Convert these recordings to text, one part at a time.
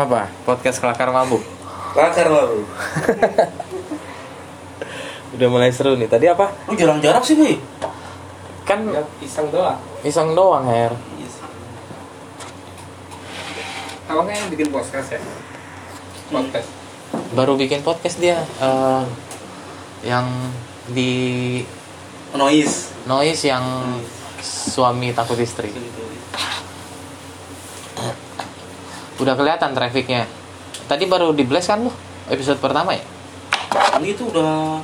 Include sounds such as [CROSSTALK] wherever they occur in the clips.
apa? Podcast kelakar mabuk. Lakar baru. [LAUGHS] Udah mulai seru nih. Tadi apa? Lu jarang-jarang sih, Bi. Kan Ya, iseng doang. iseng doang, Her. Awalnya yang bikin podcast ya. Podcast. Baru bikin podcast dia eh, yang di Noise. noise yang suami takut istri. Udah kelihatan trafficnya. Tadi baru di blast kan lu episode pertama ya? Ini tuh udah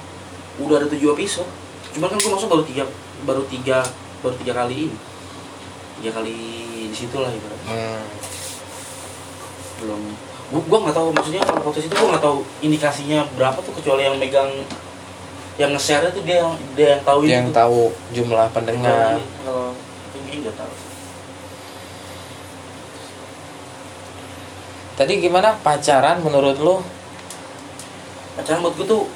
udah ada tujuh episode. Cuman kan gue masuk baru tiga baru tiga baru tiga kali ini. Tiga kali di situ lah ibaratnya. Hmm. Belum gua, gua nggak tahu maksudnya kalau podcast itu gua nggak tahu indikasinya berapa tuh kecuali yang megang yang nge-share itu dia yang dia yang tahu Yang itu. tahu jumlah pendengar. Kalau ini nggak tahu. Tadi gimana pacaran menurut lu? pacaran buat gue tuh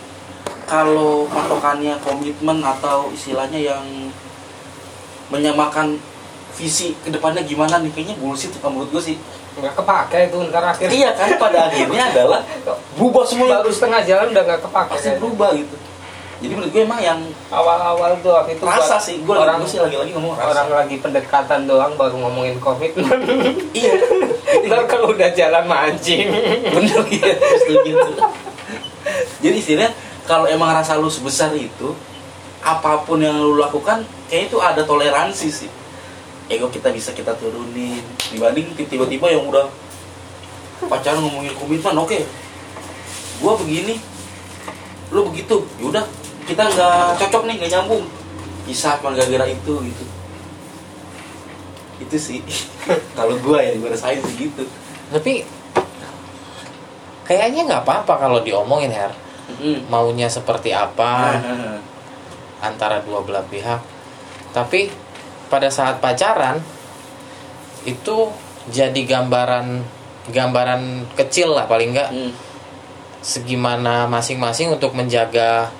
kalau patokannya komitmen atau istilahnya yang menyamakan visi ke depannya gimana nih kayaknya bullshit tuh menurut gue sih Nggak kepake itu ntar akhirnya. iya kan pada akhirnya adalah [LAUGHS] berubah semua Baru setengah jalan udah nggak kepake. pasti berubah gitu jadi menurut gue emang yang Awal-awal tuh waktu itu rasa sih gue orang lagi sih lagi-lagi ngomong rasa. orang lagi pendekatan doang baru ngomongin komitmen. [LAUGHS] iya. [LAUGHS] Ntar kalau udah jalan mancing. bener [LAUGHS] iya setuju jadi istilahnya kalau emang rasa lu sebesar itu apa pun yang lu lakukan kayak itu ada toleransi sih. Ego kita bisa kita turunin dibanding tiba-tiba yang udah pacaran ngomongin komitmen oke. Gua begini lu begitu yaudah kita nggak cocok nih nggak nyambung bisa cuma gara-gara itu gitu itu sih [LAUGHS] kalau gua ya gua rasain sih gitu Tapi kayaknya nggak apa-apa kalau diomongin Her. Mm. Maunya seperti apa [LAUGHS] antara dua belah pihak. Tapi pada saat pacaran itu jadi gambaran gambaran kecil lah paling nggak mm. segimana masing-masing untuk menjaga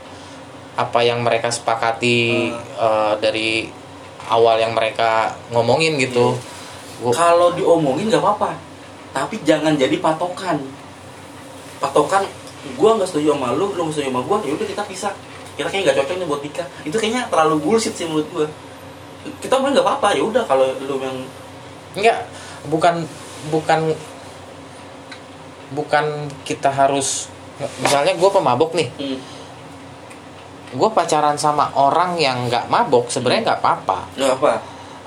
apa yang mereka sepakati eh, dari awal yang mereka ngomongin gitu. Gua- kalau diomongin nggak apa-apa tapi jangan jadi patokan. Patokan gua nggak setuju sama lu lu nggak setuju sama gua ya udah kita pisah. Kita kayaknya nggak cocok nih buat nikah. Itu kayaknya terlalu bullshit sih menurut gua. Kita mah nggak apa-apa ya udah kalau lu yang Enggak, bukan bukan bukan kita harus misalnya gue pemabuk nih, hmm, gue pacaran sama orang yang nggak mabok sebenarnya nggak apa-apa. nggak apa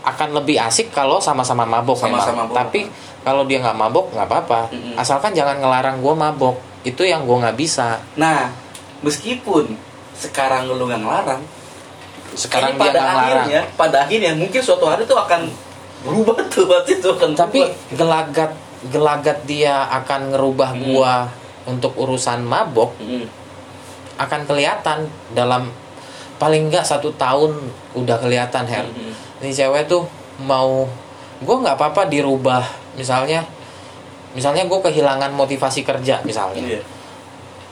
Akan lebih asik kalau sama-sama mabok Sama-sama memang. mabok. Tapi kalau dia nggak mabok nggak apa-apa. Mm-mm. Asalkan jangan ngelarang gue mabok. Itu yang gue nggak bisa. nah meskipun sekarang lu nggak ngelarang Sekarang dia pada nggak ngelarang. akhirnya pada akhirnya mungkin suatu hari tuh akan berubah [LAUGHS] tuh pasti tuh akan Tapi berubah. gelagat gelagat dia akan ngerubah Hmm. gua untuk urusan mabok Mm. Akan kelihatan dalam paling nggak satu tahun udah kelihatan Her Mm. ini cewek tuh mau gue nggak apa-apa dirubah misalnya misalnya gue kehilangan motivasi kerja misalnya Iya.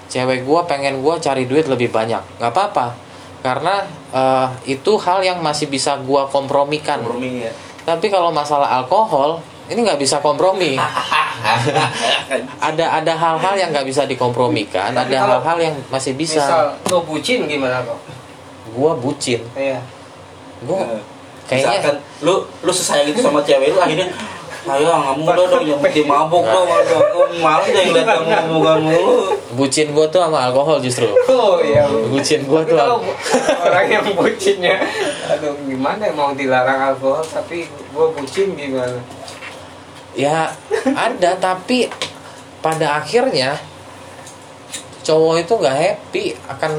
cewek gue pengen gue cari duit lebih banyak nggak apa-apa karena eh, itu hal yang masih bisa gue kompromikan Kompromi ya. tapi kalau masalah alkohol ini nggak bisa kompromi [LAUGHS] ada ada hal-hal yang nggak bisa dikompromikan ada hal-hal yang masih bisa Misal lo bucin gimana kok? gue bucin Iya. gue Nah, kayaknya Misalkan lu lu sesayang itu sama cewek lu akhirnya ayo kamu udah dong yang bikin mabuk dong aku malu deh ngeliat kamu ngomongan mulu bucin gue tuh sama alkohol justru Oh iya. bucin gue Tapi tuh [LAUGHS] orang yang bucinnya, aduh gimana mau dilarang alkohol tapi gue bucin gimana? Ya ada tapi pada akhirnya cowok itu nggak happy akan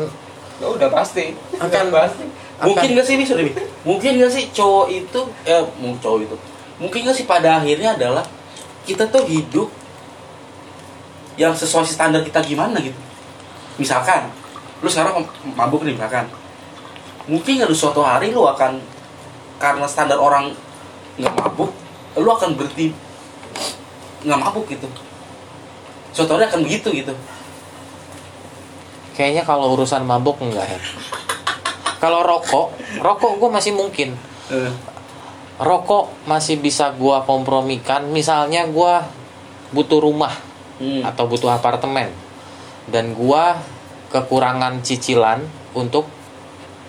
Ya udah pasti. Akan- pasti. mungkin gak sih ini sorry mungkin gak sih cowok itu eh mau cowok itu. Mungkin gak sih pada akhirnya adalah kita tuh hidup yang sesuai standar kita gimana gitu. Misalkan lu sekarang mabuk nih misalkan. Mungkin ada suatu hari lu akan karena standar orang nggak mabuk lu akan berhenti nggak mabuk gitu. Suatu hari akan begitu gitu. Kayaknya kalau urusan mabuk enggak ya kalau rokok rokok gue masih mungkin. Eh, rokok masih bisa gua kompromikan. Misalnya gua butuh rumah Hmm. atau butuh apartemen. Dan gua kekurangan cicilan untuk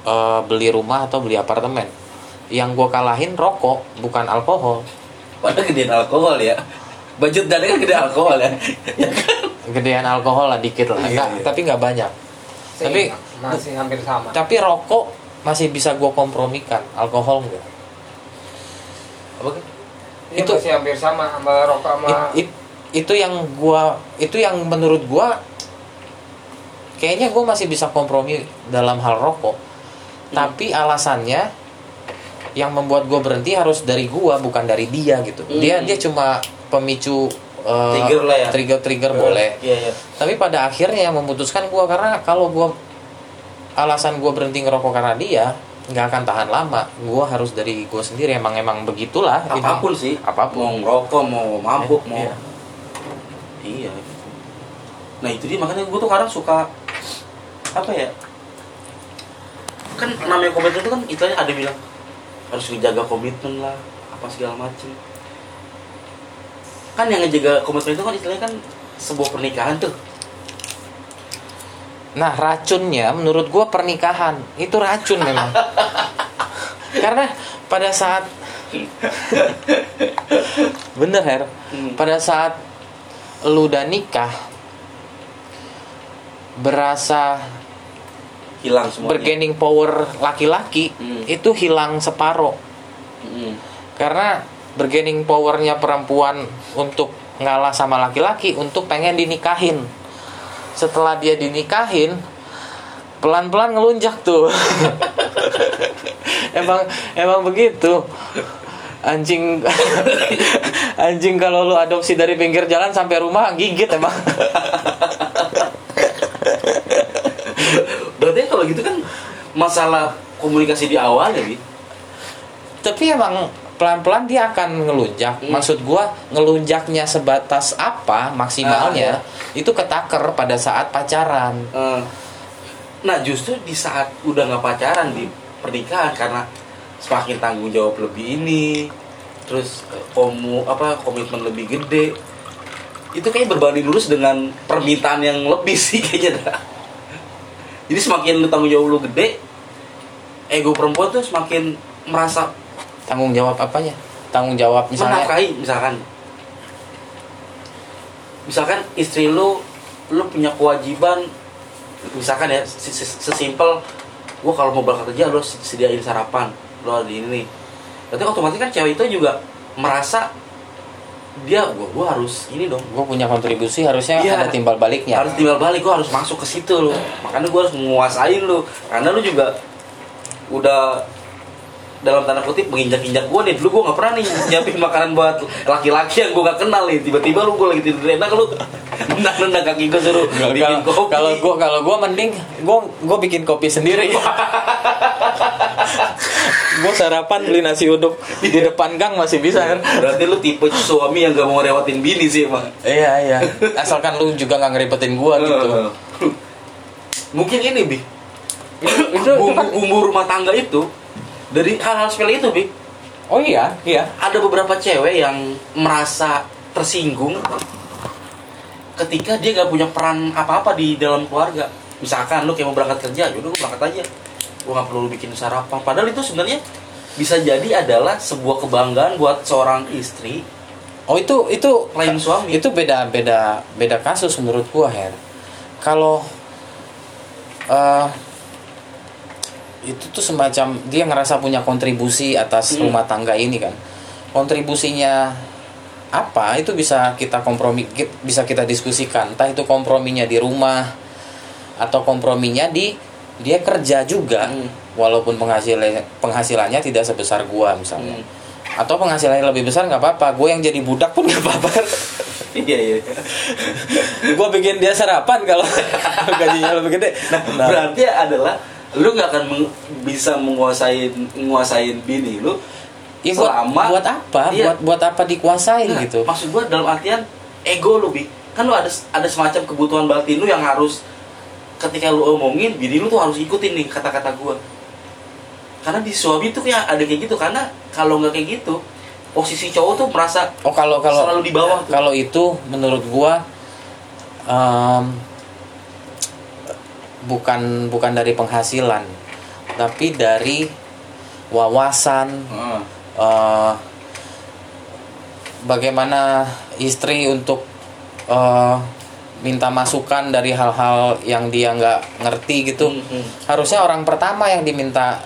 eh, beli rumah atau beli apartemen. Yang gua kalahin rokok bukan alkohol. Padahal gedean alkohol ya. Budget dana kan gede alkohol ya. ya kan? gedean alkohol lah dikit lah Iya, Nggak, iya. tapi nggak banyak Tapi- masih hampir sama. tapi rokok masih bisa gua kompromikan alkohol enggak Apa kan? Ini itu- masih hampir sama sama rokok sama It- it- itu yang gua itu yang menurut gua kayaknya gua masih bisa kompromi dalam hal rokok tapi alasannya yang membuat gua berhenti harus dari gua bukan dari dia gitu dia Hmm. dia cuma pemicu eh, Trigger lah ya. trigger trigger boleh Iya, iya. tapi pada akhirnya yang memutuskan gua karena kalau gua alasan gua berhenti ngerokok karena dia nggak akan tahan lama gua harus dari gua sendiri emang emang begitulah ini. Apa pun sih. apa pun Mau ngerokok, mau mabuk, mau Iya. Iya. Nah itu dia makanya gue tuh kadang suka apa ya? Kan namanya komitmen itu kan istilahnya ada bilang harus menjaga komitmen lah, apa segala macem. Kan yang ngejaga komitmen itu kan istilahnya kan sebuah pernikahan tuh. Nah racunnya menurut gua pernikahan itu racun memang. [LAUGHS] Karena pada saat bener Her, Hmm. pada saat lu udah nikah berasa Hilang semuanya. bergaining power laki-laki Hmm. itu hilang separoh Mm. karena bergaining powernya perempuan untuk ngalah sama laki-laki untuk pengen dinikahin. Setelah dia dinikahin pelan-pelan ngelunjak tuh. [LAUGHS] Emang emang begitu. Anjing [LAUGHS] anjing kalau lu adopsi dari pinggir jalan sampai rumah gigit emang. Berarti kalau gitu kan masalah komunikasi di awal ya, Bi. tapi emang pelan-pelan dia akan ngelunjak Hmm. maksud gua ngelunjaknya sebatas apa maksimalnya itu ketaker pada saat pacaran Eh, nah justru di saat udah nggak pacaran di pernikahan karena semakin tanggung jawab lebih ini terus eh, komu apa komitmen lebih gede itu kayak berbanding lurus dengan permintaan yang lebih sih kayaknya dah. jadi semakin lu tanggung jawab lu gede ego perempuan tuh semakin merasa tanggung jawab apanya? Tanggung jawab misalnya menafkahi misalkan. Misalkan istri lu lu punya kewajiban misalkan ya se- se- sesimpel gua kalau mau berangkat kerja lu sediain sarapan lu ada ini nih berarti otomatis kan cewek itu juga merasa dia gua gua harus ini dong. Gue punya kontribusi harusnya Iya. ada timbal baliknya. Harus timbal balik gua harus masuk ke situ lu. Makanya gua harus menguasain lu. Karena lu juga udah dalam tanda kutip menginjak-injak gue nih. Dulu gue nggak pernah nih nyiapin makanan buat laki-laki yang gue gak kenal nih. Tiba-tiba lu gue lagi tidur enak lu nendang-nendang kaki gue suruh bikin kalau kopi. Kalau gue kalau gue mending gue gue bikin kopi sendiri. Gue sarapan beli nasi uduk. Di depan gang masih bisa kan? Berarti lu tipe suami yang gak mau rewatin bini sih emang iya iya. Asalkan lu juga nggak ngeribetin gue gitu. mungkin ini bi. Itu- bumbu-bumbu rumah tangga itu dari hal-hal sepele itu bi. Oh iya iya. Ada beberapa cewek yang merasa tersinggung ketika dia gak punya peran apa-apa di dalam keluarga. Misalkan lu kayak mau berangkat kerja yaudah gue berangkat aja. Gue gak perlu lu bikin sarapan. Padahal itu sebenarnya bisa jadi adalah sebuah kebanggaan buat seorang istri. Oh itu itu lain suami. itu beda beda beda kasus menurut gua Her. Kalau eh itu tuh semacam dia ngerasa punya kontribusi atas Hmm. rumah tangga ini kan. Kontribusinya apa? Itu bisa kita kompromi bisa kita diskusikan. Entah itu komprominya di rumah atau komprominya di dia kerja juga Hmm. walaupun penghasilannya penghasilannya tidak sebesar gua misalnya. Hmm. atau penghasilannya lebih besar nggak apa-apa. Gue yang jadi budak pun nggak apa-apa. Iya iya. Gue bikin dia sarapan kalau [LAUGHS] gajinya lebih gede. Nah, berarti adalah lu gak akan meng- bisa menguasain menguasain bini lu ya, buat, selama buat apa Iya. buat buat apa dikuasain Nah, gitu Maksud gua dalam artian ego lu bi. Kan lu ada ada semacam kebutuhan batin lu yang harus ketika lu omongin bini lu tuh harus ikutin nih kata-kata gua. Karena di suami tuh kayak ada kayak gitu karena kalau nggak kayak gitu posisi cowok tuh merasa oh kalau kalau selalu di bawah tuh. kalau itu menurut gua em, bukan bukan dari penghasilan tapi dari wawasan Heeh. eh, bagaimana istri untuk eh, minta masukan dari hal-hal yang dia nggak ngerti gitu Hmm, hmm. harusnya orang pertama yang diminta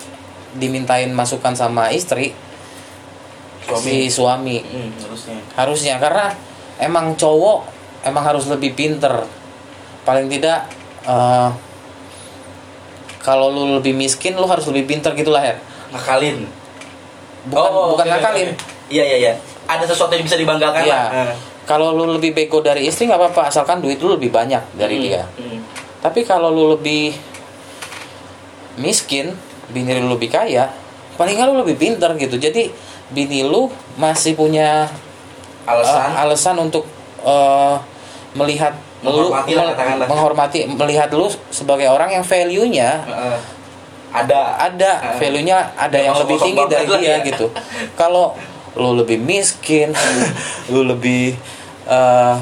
dimintain masukan sama istri si suami Hmm, harusnya. harusnya karena emang cowok emang harus lebih pinter paling tidak eh, kalau lu lebih miskin lu harus lebih pinter gitulah ya Ngakalin. bukan Oh, bukan oke, ngakalin. Iya iya iya. Ada sesuatu yang bisa dibanggakan Iya. lah. Eh. kalau lu lebih bego dari istri nggak apa-apa asalkan duit lu lebih banyak dari Hmm, dia hmm. tapi kalau lu lebih miskin bini lu lebih kaya paling nggak lu lebih pinter gitu jadi bini lu masih punya Alasan. eh, alasan untuk eh, melihat lu Menghormati lah, katakanlah. menghormati melihat lu sebagai orang yang value-nya Heeh. ada. ada Eh. value-nya ada yang lebih tinggi dari dia ya. gitu kalau lu lebih miskin [LAUGHS] lu lebih eh,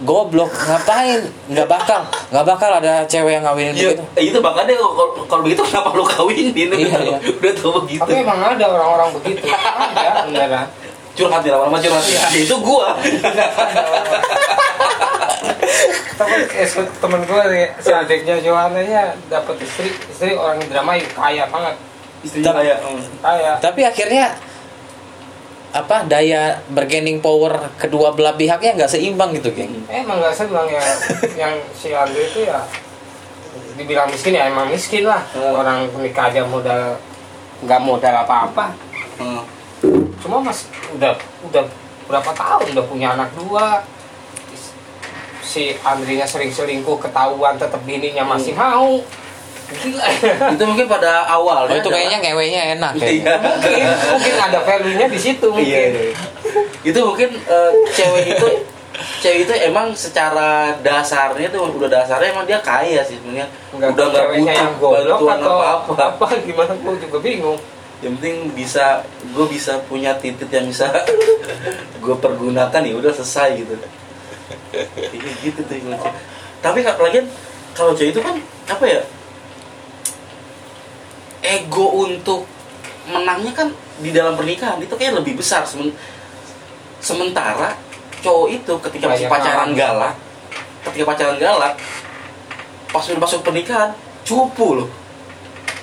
goblok ngapain nggak bakal nggak bakal ada cewek yang ngawinin Iya, begitu itu makanya kalau kalau begitu kenapa lu kawinin Iya, udah, iya. udah tau begitu. Tapi emang ada orang-orang begitu. [LAUGHS] Ada beneran. Curhat ya lama-lama curhat. Ya, itu gua. [LAUGHS] Eh, temen gue si adiknya Johananya dapat istri istri orang Indramayu kaya banget. Istrinya kayak hmm. kaya. Tapi akhirnya apa daya bargaining power kedua belah pihaknya nggak seimbang gitu geng? Eh, emang gak senang ya. [LAUGHS] Yang si Andre itu ya dibilang miskin ya emang miskin lah. Hmm. orang nikah aja modal nggak modal apa-apa. Hmm. cuma mas udah udah berapa tahun udah punya anak dua si Andrinya sering selingkuh ketahuan tetap bininya masih mau. Gila. Itu mungkin pada awal oh itu kayaknya ngewenya enak ya. Iya. mungkin mungkin ada value-nya di situ mungkin. Iya, iya. itu mungkin eh, cewek itu cewek itu emang secara dasarnya tuh udah dasarnya emang dia kaya sih sebenarnya. Udah nggak butuh bantuan atau apa apa apa gimana gue juga bingung. Yang penting bisa gue bisa punya titik yang bisa [LAUGHS] gue pergunakan ya udah selesai gitu. Iya gitu tuh yang lucu. tapi apalagi kalau cewek itu kan apa ya ego untuk menangnya kan di dalam pernikahan itu kayak lebih besar. Semen- sementara cowok itu ketika masih pacaran galak ketika pacaran galak pas udah masuk pernikahan cupu loh.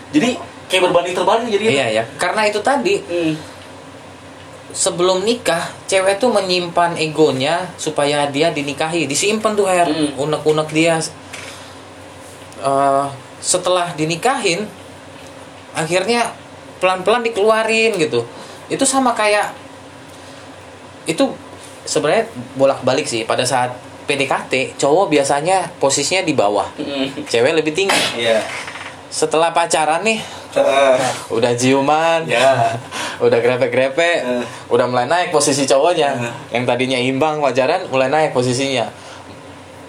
Jadi kayak berbanding terbalik jadi iya ya karena itu tadi Hmm. Sebelum nikah cewek tuh menyimpan egonya supaya dia dinikahi disimpan tuh air Mm. unek-unek dia Eh, setelah dinikahin akhirnya pelan-pelan dikeluarin gitu itu sama kayak itu sebenarnya bolak-balik sih pada saat PDKT cowok biasanya posisinya di bawah Hmm. cewek lebih tinggi Iya. setelah pacaran nih Heeh. udah ciuman Ya. udah grepe-grepe Eh. udah mulai naik posisi cowoknya Eh. yang tadinya imbang pacaran mulai naik posisinya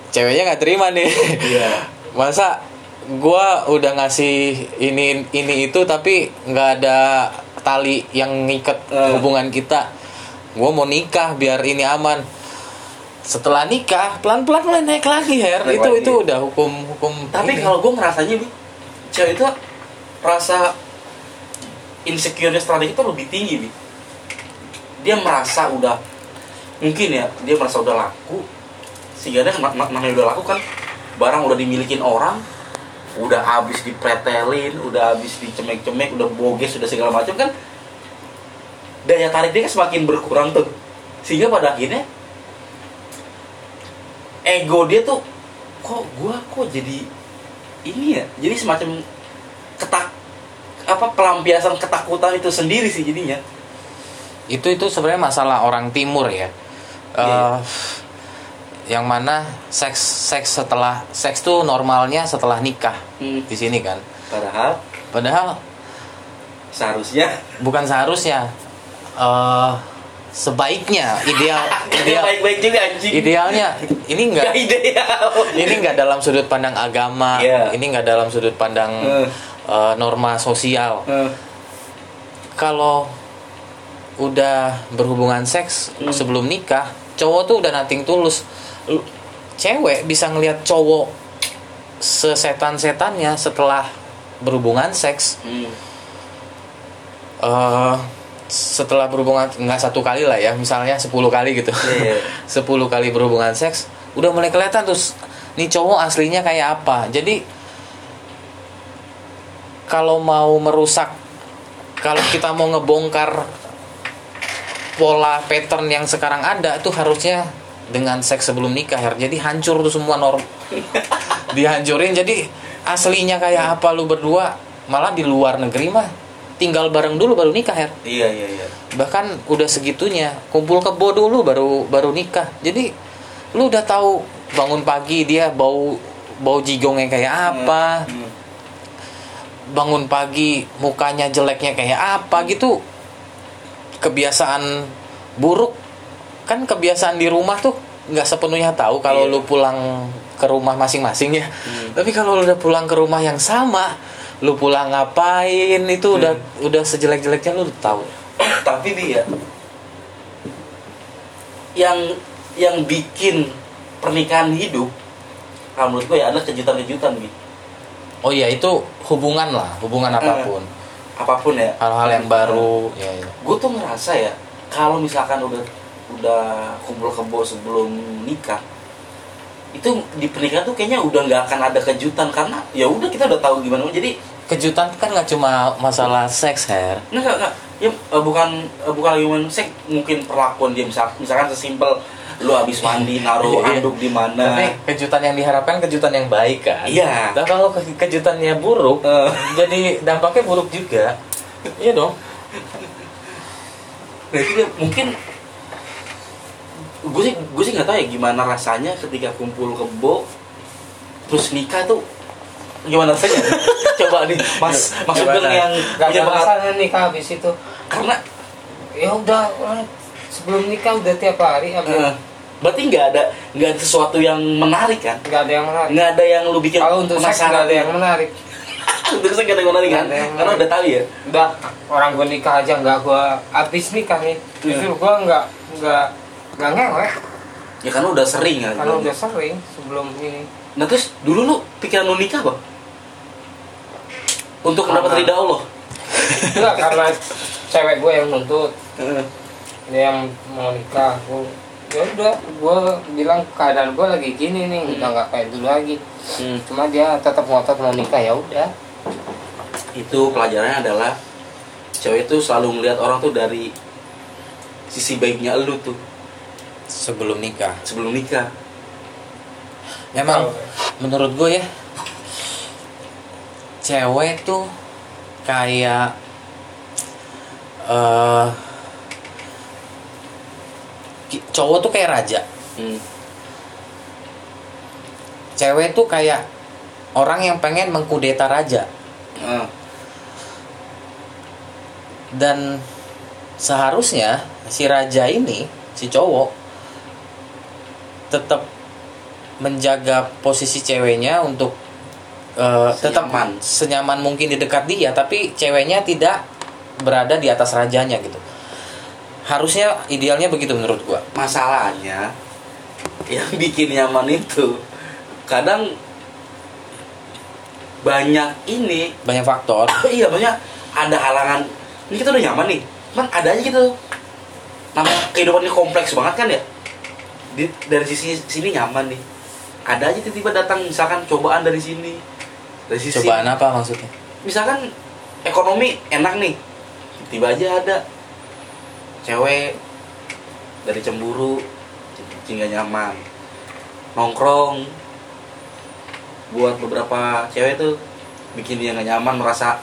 ceweknya nggak terima nih Iya. masa gua udah ngasih ini ini itu tapi nggak ada tali yang ngikat Eh. hubungan kita gua mau nikah biar ini aman setelah nikah pelan-pelan mulai naik lagi her Naik itu lagi. itu udah hukum hukum Tapi kalau gue ngerasanya bi, cewek itu rasa insecure-nya setelah itu lebih tinggi bi. Dia merasa udah mungkin ya dia merasa udah laku sehingga dia ma- ma- namanya udah laku kan barang udah dimilikin orang udah habis dipretelin udah habis dicemek-cemek udah boges udah segala macam kan daya tarik dia kan semakin berkurang tuh sehingga pada akhirnya ego dia tuh kok gua kok jadi ini ya jadi semacam ketak apa pelampiasan ketakutan itu sendiri sih jadinya itu itu sebenarnya masalah orang timur ya Iya. Eh, yang mana seks seks setelah seks tuh normalnya setelah nikah Hmm. di sini kan padahal padahal seharusnya bukan seharusnya eh sebaiknya ideal [LAUGHS] ideal baik-baik juga anjing idealnya ini enggak [LAUGHS] Nggak ideal ini enggak dalam sudut pandang agama Iya. ini enggak dalam sudut pandang Eh. Eh, norma sosial Eh, kalau udah berhubungan seks Hmm. sebelum nikah cowok tuh udah nating tulus Lu- cewek bisa ngelihat cowok sesetan-setannya setelah berhubungan seks Hmm. eh setelah berhubungan nggak satu kali lah ya misalnya 10 kali gitu Iya. [LAUGHS] 10 kali berhubungan seks udah mulai kelihatan terus nih cowok aslinya kayak apa jadi kalau mau merusak kalau kita mau ngebongkar pola pattern yang sekarang ada itu harusnya dengan seks sebelum nikah Her. jadi hancur tuh semua norm [LAUGHS] dihancurin jadi aslinya kayak apa lu berdua malah di luar negeri mah tinggal bareng dulu baru nikah Her Iya iya iya. bahkan udah segitunya kumpul kebo dulu baru baru nikah jadi lu udah tahu bangun pagi dia bau bau jigongnya kayak apa Hmm. Bangun pagi mukanya jeleknya kayak apa gitu kebiasaan buruk kan kebiasaan di rumah tuh nggak sepenuhnya tahu kalau Iya. lu pulang ke rumah masing-masing ya Hmm. tapi kalau lu udah pulang ke rumah yang sama lu pulang ngapain itu udah udah sejelek-jeleknya lu udah tahu [COUGHS] Tapi bi ya, yang yang bikin pernikahan hidup, kalau menurut gue ya adalah kejutan-kejutan bi. Oh iya itu hubungan lah, hubungan apa pun. Apa pun ya. Hal-hal yang baru, ya, ya. Gue tuh ngerasa ya, kalau misalkan udah udah kumpul kebo sebelum nikah, itu di pernikahan tuh kayaknya udah nggak akan ada kejutan karena ya udah kita udah tahu gimana. Jadi Kejutan kan nggak cuma masalah seks, Her. Nggak, nggak. Ya, eh, bukan eh, bukan human sex, mungkin perlakuan dia misal, misalkan sesimpel lu habis mandi naruh Iya. handuk di mana. Tapi kejutan yang diharapkan kejutan yang baik kan. Iya. Dan kalau ke- kejutannya buruk, Eh. jadi dampaknya buruk juga. Iya dong. Dia mungkin gue sih gue sih nggak tahu ya gimana rasanya ketika kumpul kebo terus nikah tuh gimana rasanya? [LAUGHS] Coba nih, Mas? Sugeng yang Gak punya masalah nikah habis itu. karena Ya udah orang sebelum nikah udah tiap hari habis. eh, berarti nggak ada nggak ada sesuatu yang menarik kan? Nggak ada yang menarik. Nggak ada yang lu bikin Kalau untuk seks nggak ada yang menarik. [LAUGHS] untuk seks nggak ada yang menarik kan? Nggak ada yang Karena udah tahu ya. Udah orang gue nikah aja nggak gue habis nikah nih. Justru gue nggak nggak nggak ngewek Ya karena udah sering kan. karena udah sering sebelum ini. Nah terus dulu lu pikiran lu nikah apa? Untuk Karena- mendapat ridha Allah. Enggak karena [LAUGHS] cewek gue yang nuntut dia yang mau nikah gue ya udah gue bilang keadaan gue lagi gini nih udah nggak kayak dulu lagi Hmm. cuma dia tetap ngotot mau nikah ya udah Itu pelajarannya adalah cewek itu selalu melihat orang tuh dari sisi baiknya lu tuh Sebelum nikah. sebelum nikah. Memang menurut gue ya cewek tuh kayak eh ki- cowok tuh kayak raja Hmm. cewek tuh kayak orang yang pengen mengkudeta raja Ah, dan seharusnya si raja ini si cowok tetap menjaga posisi ceweknya untuk tetap Senyaman. senyaman mungkin di dekat dia tapi ceweknya tidak berada di atas rajanya gitu harusnya idealnya begitu menurut gua. Masalahnya yang bikin nyaman itu kadang banyak ini. Banyak faktor. [COUGHS] Iya banyak. Ada halangan ini kita udah nyaman nih. Kan ada aja gitu. Namanya kehidupan ini kompleks banget kan ya? Di- dari sisi sini nyaman nih. Ada aja tiba-tiba datang misalkan cobaan dari sini. Dari sisi cobaan apa maksudnya? Misalkan ekonomi enak nih. Tiba aja ada cewek dari cemburu jadi nggak nyaman nongkrong buat beberapa cewek tuh bikin dia nggak nyaman merasa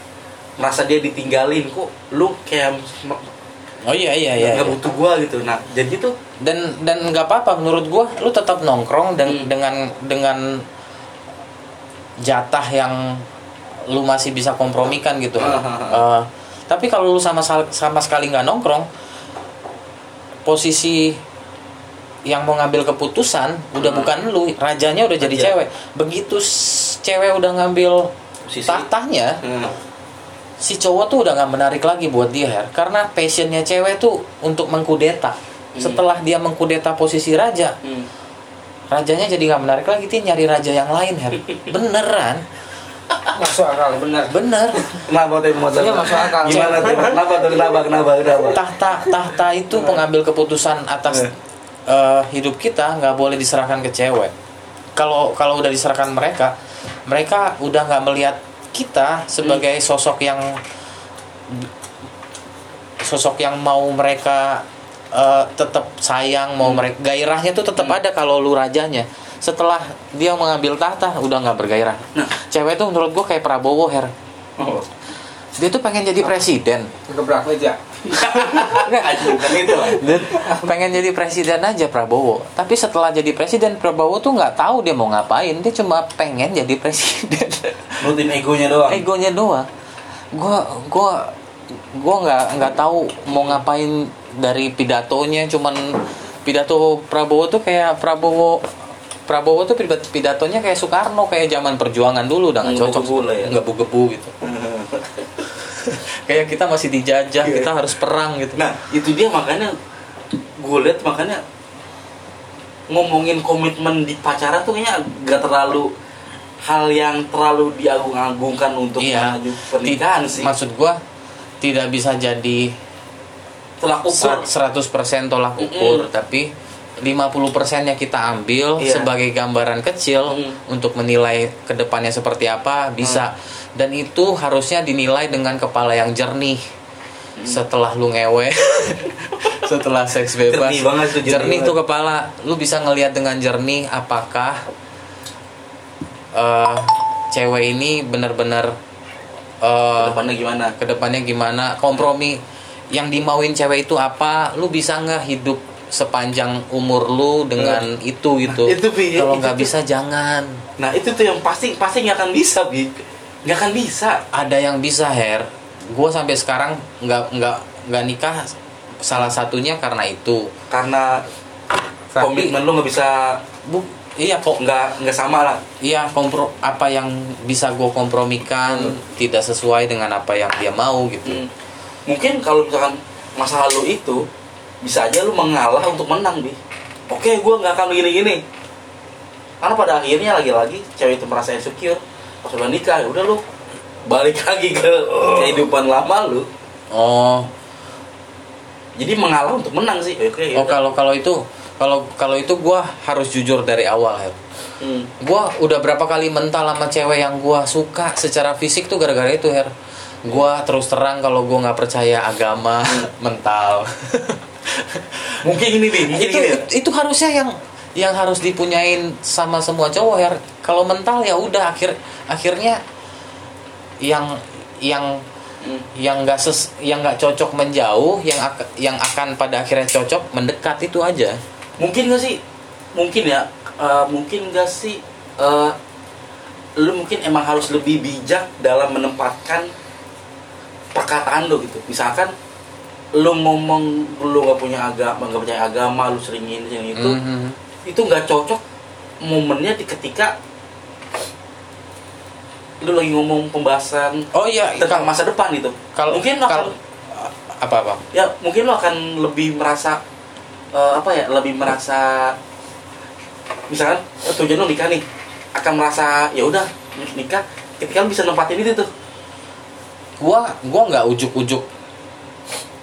merasa dia ditinggalin kok lu kayak oh iya iya iya, nggak iya. butuh gua gitu nah jadi tuh dan dan nggak apa-apa menurut gua lu tetap nongkrong dan Hmm. dengan dengan jatah yang lu masih bisa kompromikan gitu. [LAUGHS] Eh, tapi kalau lu sama sama sekali nggak nongkrong posisi yang mau ngambil keputusan udah Hmm. bukan lu rajanya udah jadi Raja. cewek begitu cewek udah ngambil Posisi. tahtanya hmm, si cowok tuh udah nggak menarik lagi buat dia Her. karena passionnya cewek tuh untuk mengkudeta Hmm. setelah dia mengkudeta posisi raja hmm, rajanya jadi nggak menarik lagi dia nyari raja yang lain Her [LAUGHS] beneran masuk akal bener bener Kenapa tuh Mas? Iya, masuk akal. Gimana tuh? Kenapa tuh? Kenapa? Kenapa? Kenapa? tahta tahta itu pengambil keputusan atas Eh. eh, hidup kita nggak boleh diserahkan ke cewek kalau kalau udah diserahkan mereka mereka udah nggak melihat kita sebagai sosok yang sosok yang mau mereka eh, tetap sayang mau mereka gairahnya tuh tetap ada kalau lu rajanya setelah dia mengambil tahta udah nggak bergairah. Nah. cewek tuh menurut gua kayak Prabowo her. Oh. dia tuh pengen jadi presiden. Gebrak meja [LAUGHS] Anjing, kan itu dia pengen jadi presiden aja Prabowo. Tapi setelah jadi presiden Prabowo tuh nggak tahu dia mau ngapain. Dia cuma pengen jadi presiden. Nutin egonya doang. egonya doang. Gua gua gua nggak nggak tahu mau ngapain dari pidatonya. Cuman pidato Prabowo tuh kayak Prabowo Prabowo tuh pidat- pidatonya kayak Soekarno kayak zaman perjuangan dulu udah nggak cocok Ngebu-ngebu lah ya. nggak gitu [LAUGHS] kayak kita masih dijajah Iya. kita harus perang gitu Nah, itu dia makanya gue lihat makanya ngomongin komitmen di pacaran tuh kayaknya gak terlalu hal yang terlalu diagung-agungkan untuk Iya. menuju pernikahan sih. Maksud gua tidak bisa jadi Tolak ukur. ser- 100% tolak ukur, tapi 50%-nya kita ambil Iya. sebagai gambaran kecil Mm. untuk menilai ke depannya seperti apa bisa Mm. dan itu harusnya dinilai dengan kepala yang jernih Mm. setelah lu ngewe [LAUGHS] setelah seks bebas Jernih banget tuh, jernih jernih tuh kepala lu bisa ngelihat dengan jernih apakah eh, cewek ini benar-benar eh, Depannya gimana? ke depannya gimana kompromi yang dimauin cewek itu apa lu bisa nggak hidup sepanjang umur lu dengan itu gitu Nah, itu, Bi, kalau nggak tuh. bisa jangan Nah, itu tuh yang pasti pasti nggak akan bisa, Bi. Nggak akan bisa. ada yang bisa her gue sampai sekarang nggak nggak nggak nikah salah satunya karena itu Karena Tapi- komitmen lu nggak bisa bu iya kok nggak nggak sama lah. iya kompro apa yang bisa gue kompromikan tidak sesuai dengan apa yang dia mau gitu Hmm. Mungkin kalau misalkan masa lalu itu bisa aja lu mengalah untuk menang, Bi. Oke, gua nggak akan begini-gini. Karena pada akhirnya lagi-lagi cewek itu merasa insecure. Pas udah nikah, ya udah lu balik [LAUGHS] lagi ke kehidupan lama lu. oh Jadi mengalah untuk menang sih. Oke, oh yaudah. kalau kalau itu kalau kalau itu gue harus jujur dari awal Her. Hmm. Gua udah berapa kali mental sama cewek yang gua suka secara fisik tuh gara-gara itu Her. Gua terus terang kalau gua nggak percaya agama [LAUGHS] mental. [LAUGHS] [LAUGHS] Mungkin ini, Bi. Mungkin itu, gini ya. itu harusnya yang yang harus dipunyain sama semua cowok Her. Kalau mental ya udah akhir akhirnya yang yang Hmm. yang nggak ses yang nggak cocok menjauh yang ak- yang akan pada akhirnya cocok mendekat itu aja mungkin gak sih mungkin ya eh, mungkin gak sih eh, lu mungkin emang harus lebih bijak dalam menempatkan perkataan lu gitu misalkan lu ngomong lu nggak punya agama nggak percaya agama lu sering ini sering itu Mhm. itu nggak cocok momennya di ketika lu lagi ngomong pembahasan oh iya tentang kalau masa depan gitu. Kalau mungkin lu akan apa apa? Ya mungkin lo akan lebih merasa eh, apa ya lebih merasa misalkan eh, tujuan lo nikah nih akan merasa ya udah nikah ketika lo bisa nempatin itu tuh. Gua gua nggak ujuk-ujuk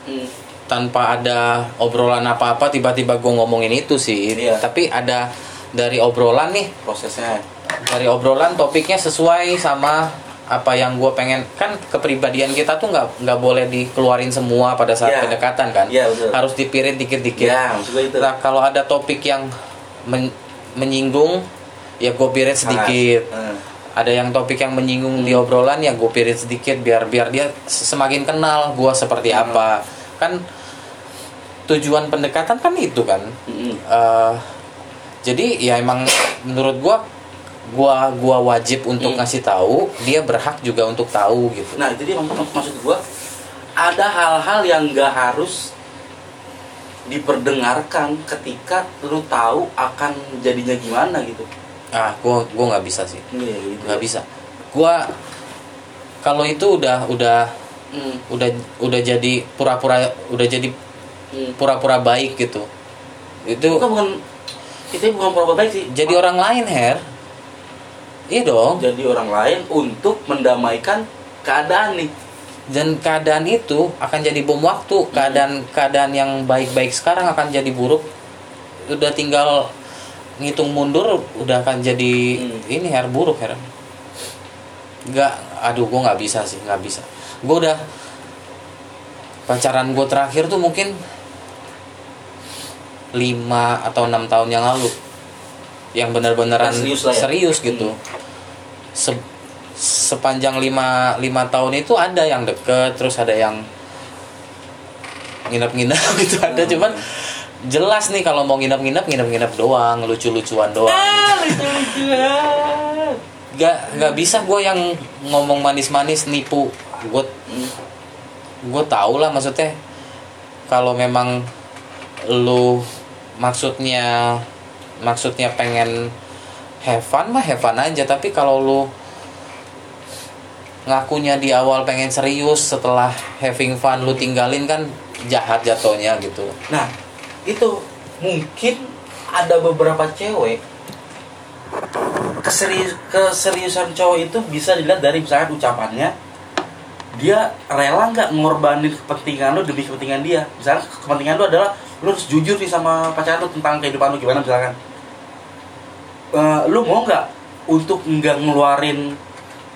Hmm. tanpa ada obrolan apa-apa tiba-tiba gue ngomongin itu sih Iya. tapi ada dari obrolan nih prosesnya dari obrolan topiknya sesuai sama apa yang gue pengen kan kepribadian kita tuh nggak nggak boleh dikeluarin semua pada saat Iya. pendekatan kan Iya, betul. harus dipirit dikit-dikit ya maksud gue itu nah kalau ada topik yang men- menyinggung ya gue pirit sedikit Hmm. ada yang topik yang menyinggung di obrolan ya gue pirit sedikit biar biar dia semakin kenal gue seperti Hmm. apa kan tujuan pendekatan kan itu kan. Eh, jadi ya emang menurut gua gua gua wajib untuk Hmm. ngasih tahu dia berhak juga untuk tahu gitu nah itu dia mak- mak- maksud gue ada hal-hal yang gak harus diperdengarkan ketika lu tahu akan jadinya gimana gitu ah gua gua nggak bisa sih Iya, gitu. nggak bisa gua kalau itu udah udah Hmm, udah udah jadi pura-pura udah jadi hmm. pura-pura baik gitu. Itu Bukan bukan itu bukan berbuat baik sih. jadi orang lain Her. Iya dong. Jadi orang lain untuk mendamaikan keadaan nih. Dan keadaan itu akan jadi bom waktu. Keadaan keadaan yang baik-baik sekarang akan jadi buruk. Udah tinggal ngitung mundur udah akan jadi Hmm. ini her buruk her. Nggak aduh gue nggak bisa sih nggak bisa gue udah pacaran gue terakhir tuh mungkin lima atau enam tahun yang lalu. Yang benar-benaran serius lah ya? serius gitu. Se- sepanjang lima lima tahun itu ada yang deket terus ada yang nginep-nginep [LAUGHS] gitu ada. Hmm. cuman jelas nih kalau mau nginep-nginep nginep-nginep doang lucu-lucuan doang gak nggak bisa gue yang ngomong manis-manis nipu. Gue gue tau lah maksudnya. Kalau memang lu maksudnya maksudnya pengen have fun mah have fun aja. Tapi kalau lu ngakunya di awal pengen serius setelah having fun lu tinggalin kan jahat jatuhnya gitu. Nah, itu mungkin ada beberapa cewek keserius keseriusan cowok itu bisa dilihat dari misalkan ucapannya dia rela nggak ngorbanin kepentingan lu demi kepentingan dia? Misalnya kepentingan lu adalah lu harus jujur nih sama pacar lu tentang kehidupan lu gimana misalkan? Eh, lu mau nggak untuk nggak ngeluarin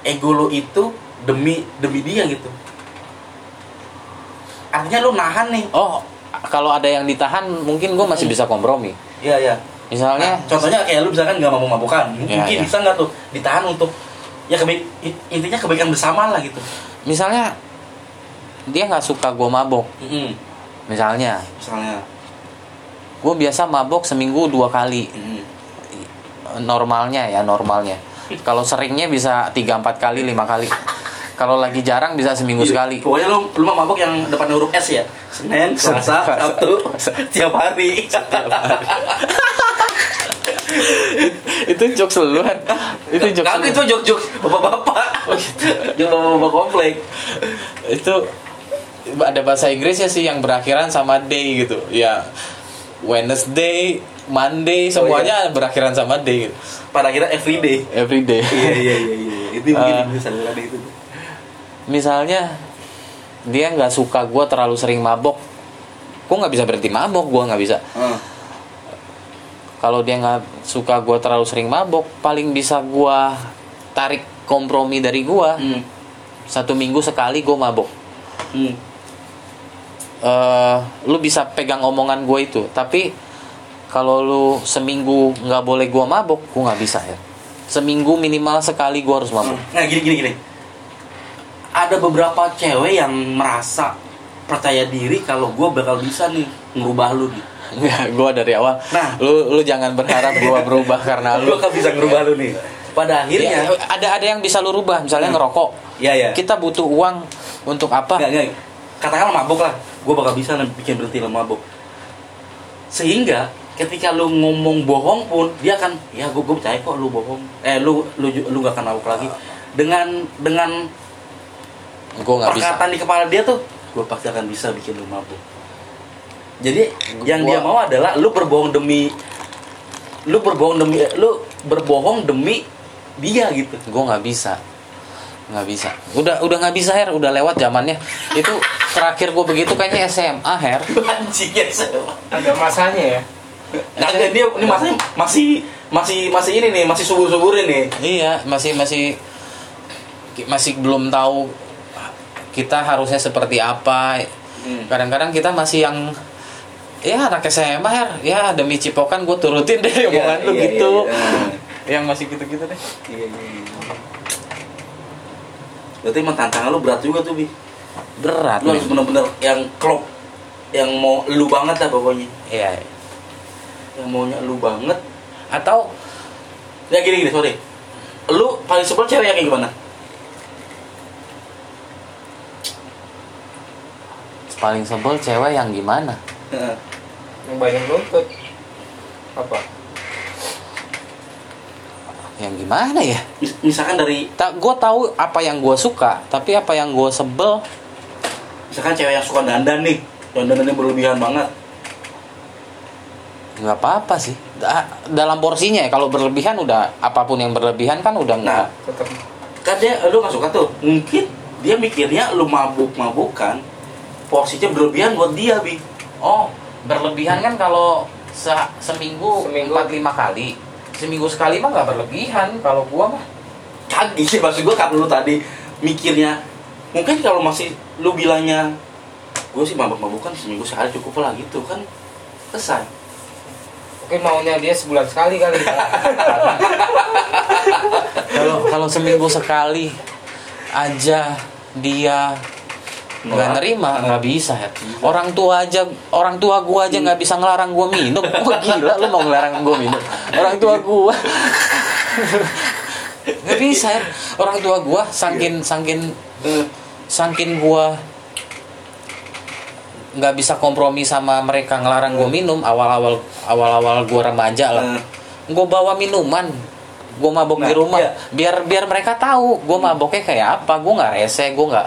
ego lu itu demi demi dia gitu? Artinya lu nahan nih. Oh kalau ada yang ditahan mungkin gue masih bisa kompromi. Iya iya misalnya Nah, contohnya kayak lu misalkan nggak mau mabukan, mungkin Ya, ya. bisa nggak tuh ditahan untuk ya kebaik intinya kebaikan bersama lah gitu. misalnya dia nggak suka gue mabok Mm-mm. misalnya Misalnya, gue biasa mabok seminggu dua kali mm-mm. normalnya ya normalnya [LAUGHS] kalau seringnya bisa tiga empat kali lima kali kalau lagi jarang bisa seminggu Iya, sekali Pokoknya lu lu mabok yang depan huruf S ya. Senin, [LAUGHS] Selasa, Sabtu, [LAUGHS] tiap hari. Itu jokes lu kan itu jokes lu. itu jok-jok bapak-bapak. Jok bapak-bapak komplek. itu ada bahasa Inggrisnya sih yang berakhiran sama day gitu ya Wednesday Monday semuanya berakhiran sama day gitu. Pada akhirnya everyday. every day Iya iya iya iya. Itu mungkin Ah. bisa ada itu. misalnya dia nggak suka gue terlalu sering mabok gue nggak bisa berhenti mabok gue nggak bisa Heeh. Kalau dia nggak suka gue terlalu sering mabok paling bisa gue tarik kompromi dari gue Hmm. satu minggu sekali gue mabok Hmm. eh lu bisa pegang omongan gue itu tapi kalau lu seminggu nggak boleh gue mabok gue nggak bisa ya seminggu minimal sekali gue harus mabok Nah gini gini gini. Ada beberapa cewek yang merasa percaya diri kalau gue bakal bisa nih ngerubah lu nih. Nggak, gue dari awal Nah. lu lu jangan berharap gue berubah karena Gue lu bakal bisa ngerubah lu nih. Pada akhirnya, Ya, ada ada yang bisa lu rubah misalnya ngerokok ya ya. kita butuh uang untuk apa Nggak, nggak. Katakanlah mabok lah, gue bakal bisa nih bikin berhenti lo mabok. Sehingga ketika lu ngomong bohong pun dia akan ya gue gue percaya kok lu bohong eh lu lu lu gak akan mabuk lagi dengan dengan gue nggak bisa perkataan di kepala dia tuh gue pasti akan bisa bikin lu mabuk. Jadi yang Gua- dia mau adalah lu berbohong demi lu berbohong demi lu berbohong demi dia gitu. Gue nggak bisa. Nggak bisa. Udah udah nggak bisa her. Udah lewat zamannya. Itu terakhir gue begitu kayaknya SMA her. [LAUGHS] Anjing ya. Ada masanya ya. nah dia ini masih masih masih masih ini nih masih subur suburin nih. Iya masih masih masih belum tahu kita harusnya seperti apa. Hmm. kadang-kadang kita masih yang ya anak SMA her. Ya demi cipokan gue turutin deh omongan lu iya, gitu. iya, yang masih gitu-gitu deh. Iya, iya, iya. berarti emang tantangan lu berat juga tuh bi. Berat lu harus bener-bener yang klop yang mau lu banget lah pokoknya. Iya yang maunya lu banget. Atau Ya gini gini sorry. Lu paling sebel cewek yang kayak gimana? Paling sebel cewek yang gimana. Yang banyak nuntut. Apa? yang gimana ya Mis- Misalkan dari tak gue tahu apa yang gue suka tapi apa yang gue sebel misalkan cewek yang suka dandan nih, dandanannya berlebihan banget. nggak apa-apa sih Da- dalam porsinya ya kalau berlebihan udah apa pun yang berlebihan kan udah nggak Nah, tetap kan dia lu nggak suka tuh mungkin dia mikirnya lu mabuk mabukan porsinya berlebihan buat dia bi. Oh berlebihan kan kalau se- seminggu Seminggu. empat lima kali. Seminggu sekali mah nggak berlebihan. Kalau gua mah. Kagak [LAUGHS] sih maksud gue karena lu tadi mikirnya mungkin kalau masih lu bilangnya gue sih mabuk mabukan seminggu sekali cukup lah gitu kan selesai mungkin maunya dia sebulan sekali kali. [LAUGHS] Kalau kalau seminggu sekali aja dia nggak nerima nggak bisa. Ya orang tua aja orang tua gua aja nggak bisa ngelarang gua minum. [LAUGHS] Wah gila lu mau ngelarang gua minum? Orang tua gua. [LAUGHS] Nggak bisa ya. Orang tua gua sangkin sangkin Eh, sangkin gua nggak bisa kompromi sama mereka ngelarang gua minum awal-awal awal-awal gua remaja lah. Eh, gue bawa minuman. Gue mabok Nah, di rumah. iya. biar biar mereka tahu gue maboknya kayak apa. Gue nggak rese gue nggak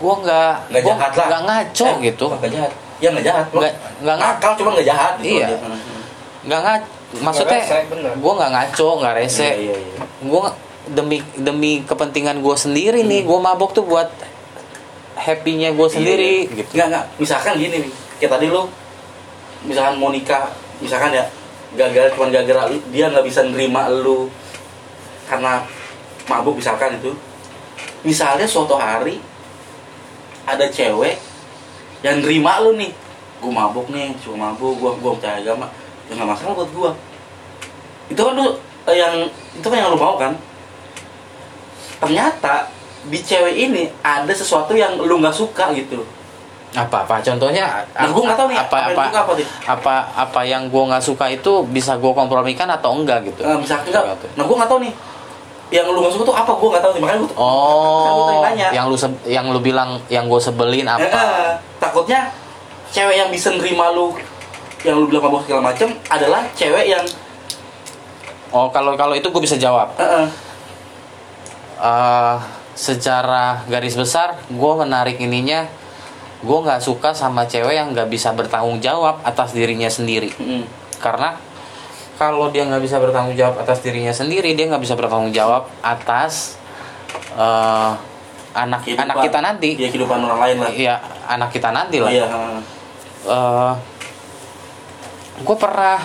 gue nggak nggak jahat lah. nggak ngaco Eh, gitu. nggak jahat. Ya nggak jahat Nggak- nggak ngaco. nakal cuma nggak jahat gitu. Iya. dia. nggak ngaco maksudnya gue nggak ngaco nggak rese Iya, iya, iya. gue demi demi kepentingan gue sendiri nih gue mabok tuh buat happynya gue sendiri Iya. gitu. Nggak nggak. Misalkan gini kayak tadi lu misalkan mau nikah misalkan ya gagal cuma gara-gara lu- dia nggak bisa nerima lu karena mabuk misalkan itu. Misalnya suatu hari ada cewek yang nerima lu nih. Gue mabuk nih cuma mabuk gue gue percaya agama. Ya nggak masalah buat gue itu kan lu eh, yang itu kan yang lu mau kan? Ternyata di cewek ini ada sesuatu yang lu nggak suka gitu. Apa apa? Contohnya Nah, gua nggak tahu nih, apa apa apa apa apa apa yang gue nggak suka itu bisa gue kompromikan atau enggak gitu? Nah, misalkan enggak, Gitu. nah gue nggak tahu nih yang lu suka tuh apa gue nggak tahu nih makanya gue Oh, nanya yang lu yang lu bilang yang gue sebelin apa? eh, takutnya cewek yang bisa nerima lu yang lu bilang mabok segala macem adalah cewek yang Oh, kalau kalau itu gue bisa jawab. eh, eh, Eh, secara garis besar, gue menarik ininya, gue nggak suka sama cewek yang nggak bisa bertanggung jawab atas dirinya sendiri. mm, Karena kalau dia nggak bisa bertanggung jawab atas dirinya sendiri, dia nggak bisa bertanggung jawab atas eh, anak kehidupan- anak kita nanti. ya kehidupan orang lain lah Iya, anak kita nanti lah. iya eh. eh gue pernah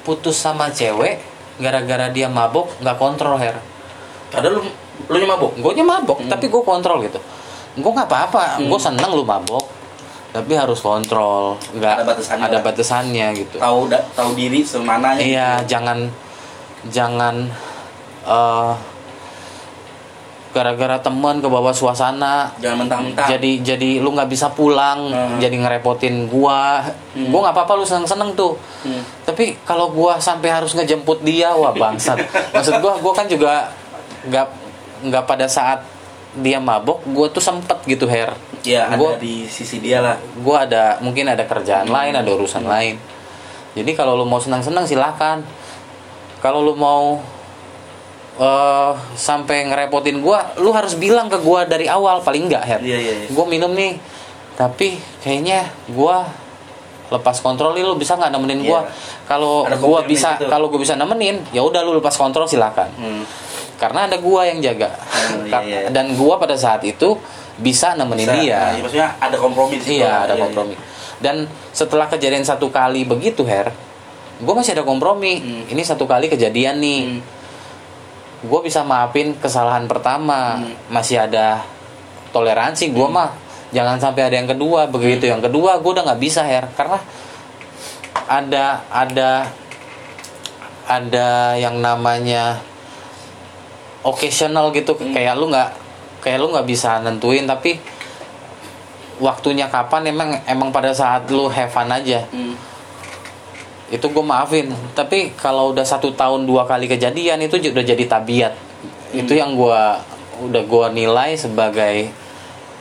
putus sama cewek gara-gara dia mabok nggak kontrol her ada lu lu yang mabok gue nya mabok Hmm. tapi gue kontrol gitu gue nggak apa-apa gue seneng lu mabok tapi harus kontrol nggak Ada batasannya ada batasannya gitu. Tahu da- tahu diri semananya iya jangan jangan eh gara-gara temen ke bawah suasana. Jangan mentang-mentang. Jadi jadi lu nggak bisa pulang Hmm. jadi ngerepotin gua. Hmm. gua nggak apa-apa lu seneng seneng tuh. Hmm. tapi kalau gua sampai harus ngejemput dia wah bangsat. [LAUGHS] Maksud gua gua kan juga nggak nggak pada saat dia mabok gua tuh sempet gitu her ya ada Gua- di sisi dia lah gua ada mungkin ada kerjaan Hmm. lain ada urusan lain jadi kalau lu mau senang senang silakan kalau lu mau eh sampai ngerepotin gua lu harus bilang ke gua dari awal paling enggak her iya iya iya. gue minum nih tapi kayaknya gue lepas kontrol nih lu bisa nggak nemenin gue Iya. kalau gue bisa gitu. kalau gue bisa nemenin ya udah lu lepas kontrol silakan Hmm. Karena ada gue yang jaga. Hmm, iya, iya. dan gue pada saat itu bisa nemenin Bisa, dia. iya, maksudnya ada kompromi di situ. iya ada Iya, kompromi. Dan setelah kejadian satu kali begitu her gue masih ada kompromi. Hmm. ini satu kali kejadian nih. Hmm. gue bisa maafin kesalahan pertama. Hmm. masih ada toleransi gue mah. Jangan sampai ada yang kedua. Begitu yang kedua gue udah nggak bisa her. Karena ada ada ada yang namanya occasional gitu. Hmm. kayak lu nggak kayak lu nggak bisa nentuin tapi waktunya kapan emang emang pada saat lu have fun aja. Hmm. itu gue maafin. Tapi kalau udah satu tahun dua kali kejadian itu udah jadi tabiat. Itu yang gue udah gue nilai sebagai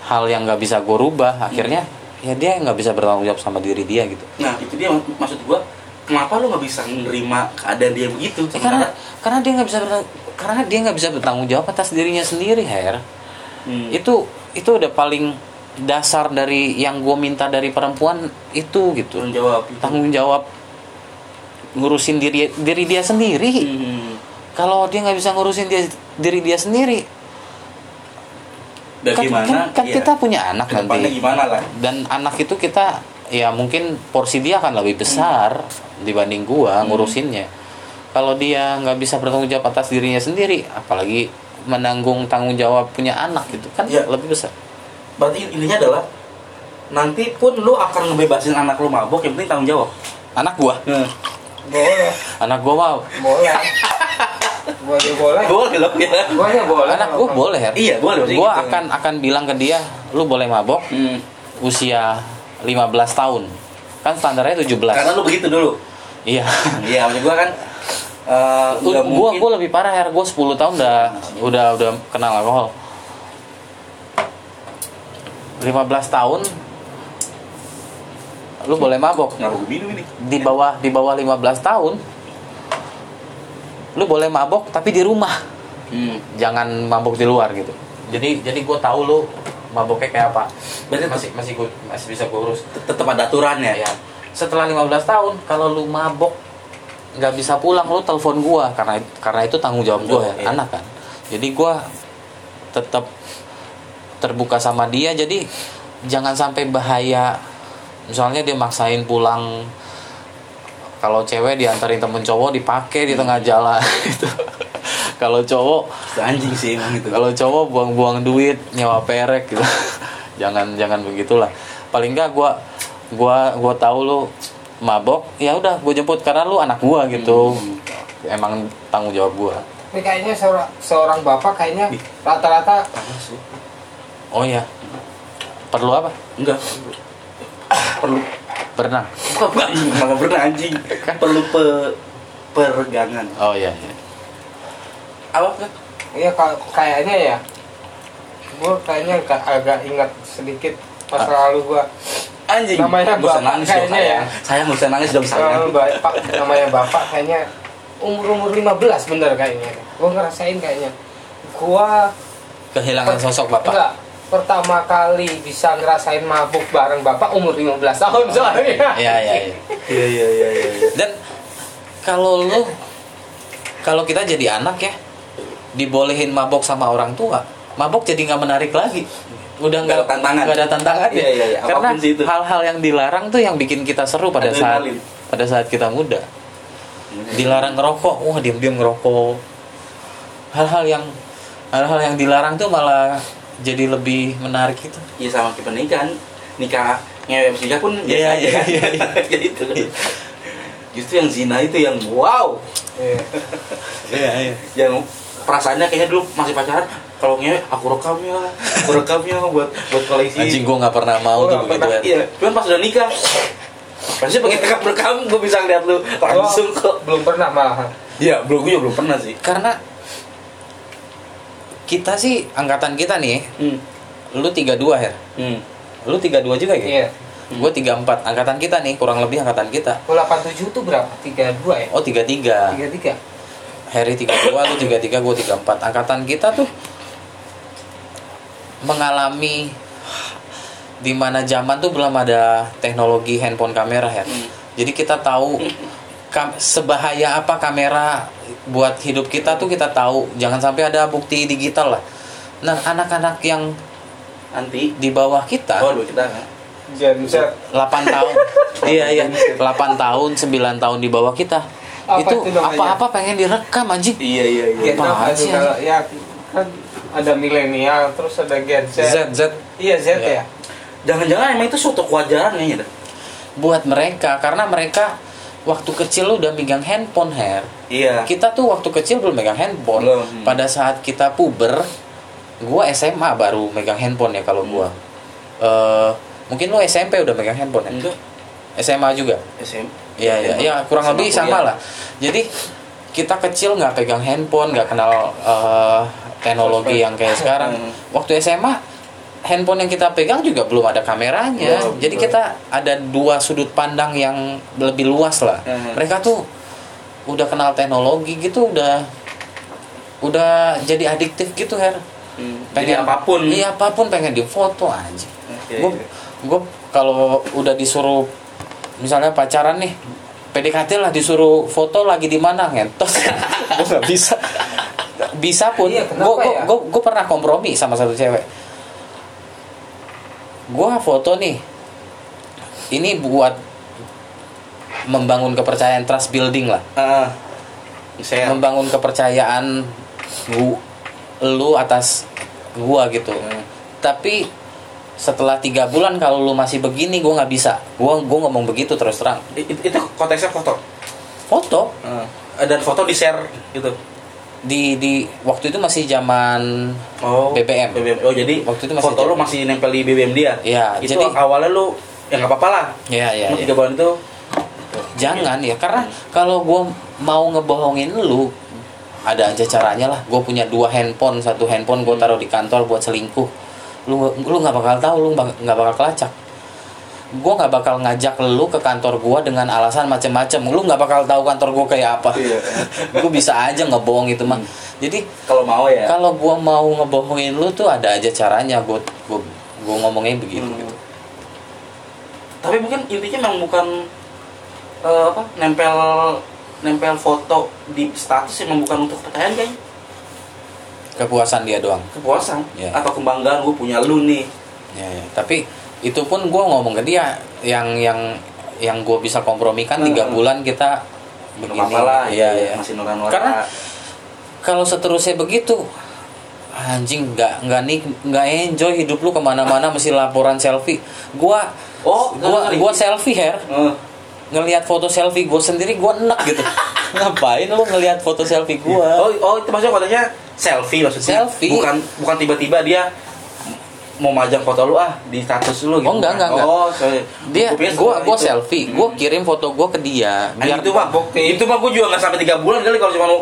hal yang nggak bisa gue rubah. Akhirnya ya dia nggak bisa bertanggung jawab sama diri dia gitu. Nah itu dia mak- maksud gua kenapa lu nggak bisa menerima keadaan dia begitu? Ya, karena karena dia nggak bisa bertang- karena dia nggak bisa bertanggung jawab atas dirinya sendiri her. Hmm. itu itu udah paling dasar dari yang gue minta dari perempuan itu gitu. Tanggung jawab. Itu. tanggung jawab ngurusin diri diri dia sendiri. Hmm. kalau dia nggak bisa ngurusin dia diri dia sendiri kan, bagaimana kan, kan ya, kita punya anak nanti. gimana lah? Dan anak itu kita ya mungkin porsi dia akan lebih besar dibanding gua Hmm. Kalau dia nggak bisa bertanggung jawab atas dirinya sendiri apalagi menanggung tanggung jawab punya anak gitu kan Ya. lebih besar. Berarti intinya adalah nanti pun lu akan ngebebasin anak lu mabok yang penting tanggung jawab. Anak gua? Nah. boleh. Anak gua mah boleh. Boleh boleh. Boleh loh. Ya boleh boleh. Anak gua boleh Her. iya boleh gua gitu. akan akan bilang ke dia lu boleh mabok Hmm. usia 15 tahun. Kan standarnya 17 karena lu begitu dulu. Iya. Iya maksud gua kan eh, nggak gua mungkin gua lebih parah Her. Gua 10 tahun udah udah udah kenal alkohol. 15 tahun lu boleh mabok. Gua ini? Di bawah di bawah 15 tahun lu boleh mabok tapi di rumah. Hmm. jangan mabok di luar gitu. Jadi jadi gue tahu lu maboknya kayak apa. Berarti masih masih gua, masih bisa gue urus. Tetap ada aturannya. Ya setelah 15 tahun kalau lu mabok nggak bisa pulang lu telepon gua. Karena karena itu tanggung jawab gua ya Iya. anak kan. Jadi gua tetap terbuka sama dia. Jadi jangan sampai bahaya. Misalnya dia maksain pulang kalau cewek diantarin temen cowok dipakai di tengah jalan [LAUGHS] gitu. Kalau cowok anjing sih emang itu. kalau cowok buang-buang duit nyewa perek gitu. [LAUGHS] Jangan jangan begitulah. Paling enggak gua gua gua tahu lu mabok ya udah gue jemput. Karena lu anak gua gitu. Hmm. emang tanggung jawab gua. Tapi kayaknya seorang, seorang bapak kayaknya rata-rata oh ya perlu apa? Enggak. Perlu. Berenang. Malah pernah anjing. Perlu pe peregangan. Oh iya, iya. apa kan ya ka- kayaknya ya. Gue kayaknya agak, ingat sedikit masa lalu gue anjing. Namanya bapak nangis dong kayaknya sayang. ya. sayang nggak usah nangis dong sayang. bapak namanya bapak kayaknya umur umur 15 bener kayaknya. Gue ngerasain kayaknya. Gue kehilangan sosok bapak. enggak pertama kali bisa ngerasain mabuk bareng bapak umur 15 tahun soalnya. iya iya iya iya. Iya iya iya dan kalau lu kalau kita jadi anak ya dibolehin mabok sama orang tua mabok jadi nggak menarik lagi udah nggak ada tantangan. nggak ada tantangan Iya, iya, iya. karena itu. hal-hal yang dilarang tuh yang bikin kita seru pada saat Adrenalin. pada saat kita muda dilarang ngerokok wah diam diam ngerokok hal-hal yang hal-hal yang dilarang tuh malah jadi lebih menarik gitu iya sama kayak pernikahan nikah ngewe nikah pun biasa Iya, aja iya, kan iya, iya. Ya itu justru yang zina itu yang wow Iya. iya iya yang perasaannya kayaknya dulu masih pacaran kalau ngewe aku rekam ya aku rekam ya buat buat koleksi. Anjing gua nggak pernah mau tuh begitu ya iya. Cuman pas udah nikah pasti pakai rekam rekam gue bisa ngeliat lu langsung kok. belum pernah malahan iya belum gue juga belum pernah sih. Karena kita sih angkatan kita nih hmm. lu 32 ya Hmm. lu 32 juga ya? Iya. Gue 34 angkatan kita nih kurang lebih angkatan kita. Kalau 87 tuh berapa? 32 ya? oh 33 33 Harry 32 lu 33 gue 34 angkatan kita tuh mengalami di mana zaman tuh belum ada teknologi handphone kamera ya. Hmm. jadi kita tahu kam- sebahaya apa kamera buat hidup kita tuh kita tahu. Jangan sampai ada bukti digital lah. Nah anak-anak yang nanti di bawah kita oh kita kan? Gen Z. 8 tahun. [LAUGHS] Iya iya. 8 tahun 9 tahun di bawah kita. Apa itu apa-apa pengen direkam anjing. Iya iya iya. Apaan sih, kalau ya kan ada milenial terus ada Gen Z. Z Z Iya Z Iya. ya. jangan-jangan emang itu suatu kewajaran dah. buat mereka karena mereka waktu kecil udah megang handphone hair iya kita tuh waktu kecil belum megang handphone Belum, hmm. pada saat kita puber gua SMA baru megang handphone ya kalau gua Eh, mungkin lu SMP udah megang handphone ya enggak SMA juga SM Iya iya ya kurang Sama lebih kuliah. sama lah. Jadi kita kecil nggak pegang handphone, nggak kenal eh, teknologi yang kayak sekarang. Hmm. Waktu SMA handphone yang kita pegang juga belum ada kameranya. Belum, Jadi betul. kita ada dua sudut pandang yang lebih luas lah. Hmm. Mereka tuh udah kenal teknologi gitu udah udah jadi adiktif gitu her Hmm. jadi apa pun iya apa pun pengen difoto aja Iya, gue iya. gue kalau udah disuruh misalnya pacaran nih PDKT lah disuruh foto lagi di mana ngentos [LAUGHS] gue nggak bisa bisa pun. Iya, gue ya? gue gue pernah kompromi sama satu cewek. Gue foto nih. Ini buat membangun kepercayaan trust building lah. Ah, saya membangun kepercayaan gua, lu atas gua gitu. Hmm. tapi setelah tiga bulan kalau lu masih begini gua nggak bisa. Gua gua ngomong begitu terus terang. Itu konteksnya foto. foto. Ah, dan foto di share gitu. Di di waktu itu masih zaman Oh, BBM. Oh, jadi Waktu itu masih foto lu masih nempel di BBM dia. Iya, Itu jadi- awalnya lu ya nggak apa-apa lah. ya ya, Lu ya. tiga bulan itu jangan ya karena kalau gua mau ngebohongin lu ada aja caranya lah gue punya dua handphone satu handphone gue taruh di kantor buat selingkuh lu lu nggak bakal tahu lu nggak bakal kelacak gue nggak bakal ngajak lu ke kantor gue dengan alasan macem-macem lu nggak bakal tahu kantor gue kayak apa Iya. [LAUGHS] gue bisa aja ngebohong itu mah jadi kalau mau ya. kalau gue mau ngebohongin lu tuh ada aja caranya gue gue gue ngomongnya begitu Hmm. gitu Tapi mungkin intinya memang bukan eh, apa nempel nempel foto di status emang bukan untuk kepercayaan kayaknya kepuasan dia doang kepuasan Iya. atau kebanggaan gue punya lu nih ya, ya. tapi itu pun gue ngomong ke dia yang yang yang gue bisa kompromikan tiga Hmm. bulan kita begini lah ya, ya. masih noran-noran Karena kalau seterusnya begitu anjing nggak nggak nih nggak enjoy hidup lu ke mana-mana mesti laporan selfie gua Oh, gua ngeri. gua selfie hair Eh, ngelihat foto selfie gue sendiri gue enak gitu [LAUGHS] ngapain lu ngelihat foto selfie gua oh oh itu maksudnya konteksnya selfie maksudnya Selfie. bukan bukan tiba-tiba dia mau majang foto lu ah di status lu gitu Oh, enggak, enggak, enggak. oh sorry. dia Gua gua gua itu. selfie gua kirim foto gua ke dia Ah, itu mah bukti. itu mah gue juga nggak sampai tiga bulan kali kalau cuma lu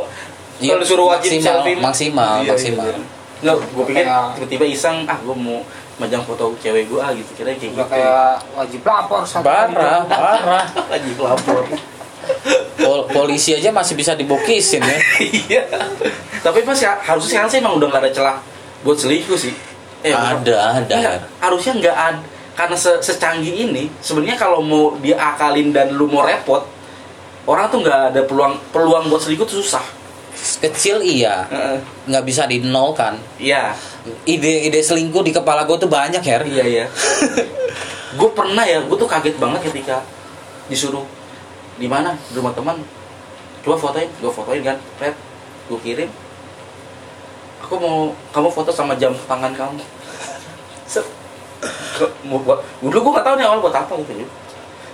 Iya, kalau disuruh wajib maksimal, selfie maksimal, Iya, maksimal. iya. Nggak, gue pikir tiba-tiba iseng ah gue mau majang foto cewek gue ah gitu kira kayak gitu kayak wajib lapor parah parah [LAUGHS] wajib lapor Pol- polisi aja masih bisa dibokisin ya [LAUGHS] iya tapi pas ya harusnya sekarang sih emang udah nggak ada celah buat selingkuh sih Eh, ada ada. Nggak, harusnya nggak ada karena se- secanggih ini sebenarnya kalau mau diakalin dan lu mau repot orang tuh nggak ada peluang peluang buat selingkuh tuh susah. Kecil iya nggak bisa dinolkan iya. Ide-ide selingkuh di kepala gue tuh banyak ya iya iya. [LAUGHS] Gue pernah ya gue tuh kaget banget ketika disuruh di mana? Di rumah teman. Coba fotoin gue fotoin kan red gue kirim aku mau kamu foto sama jam tangan kamu. Mau buat dulu gue gak tahu nih awal buat apa gitu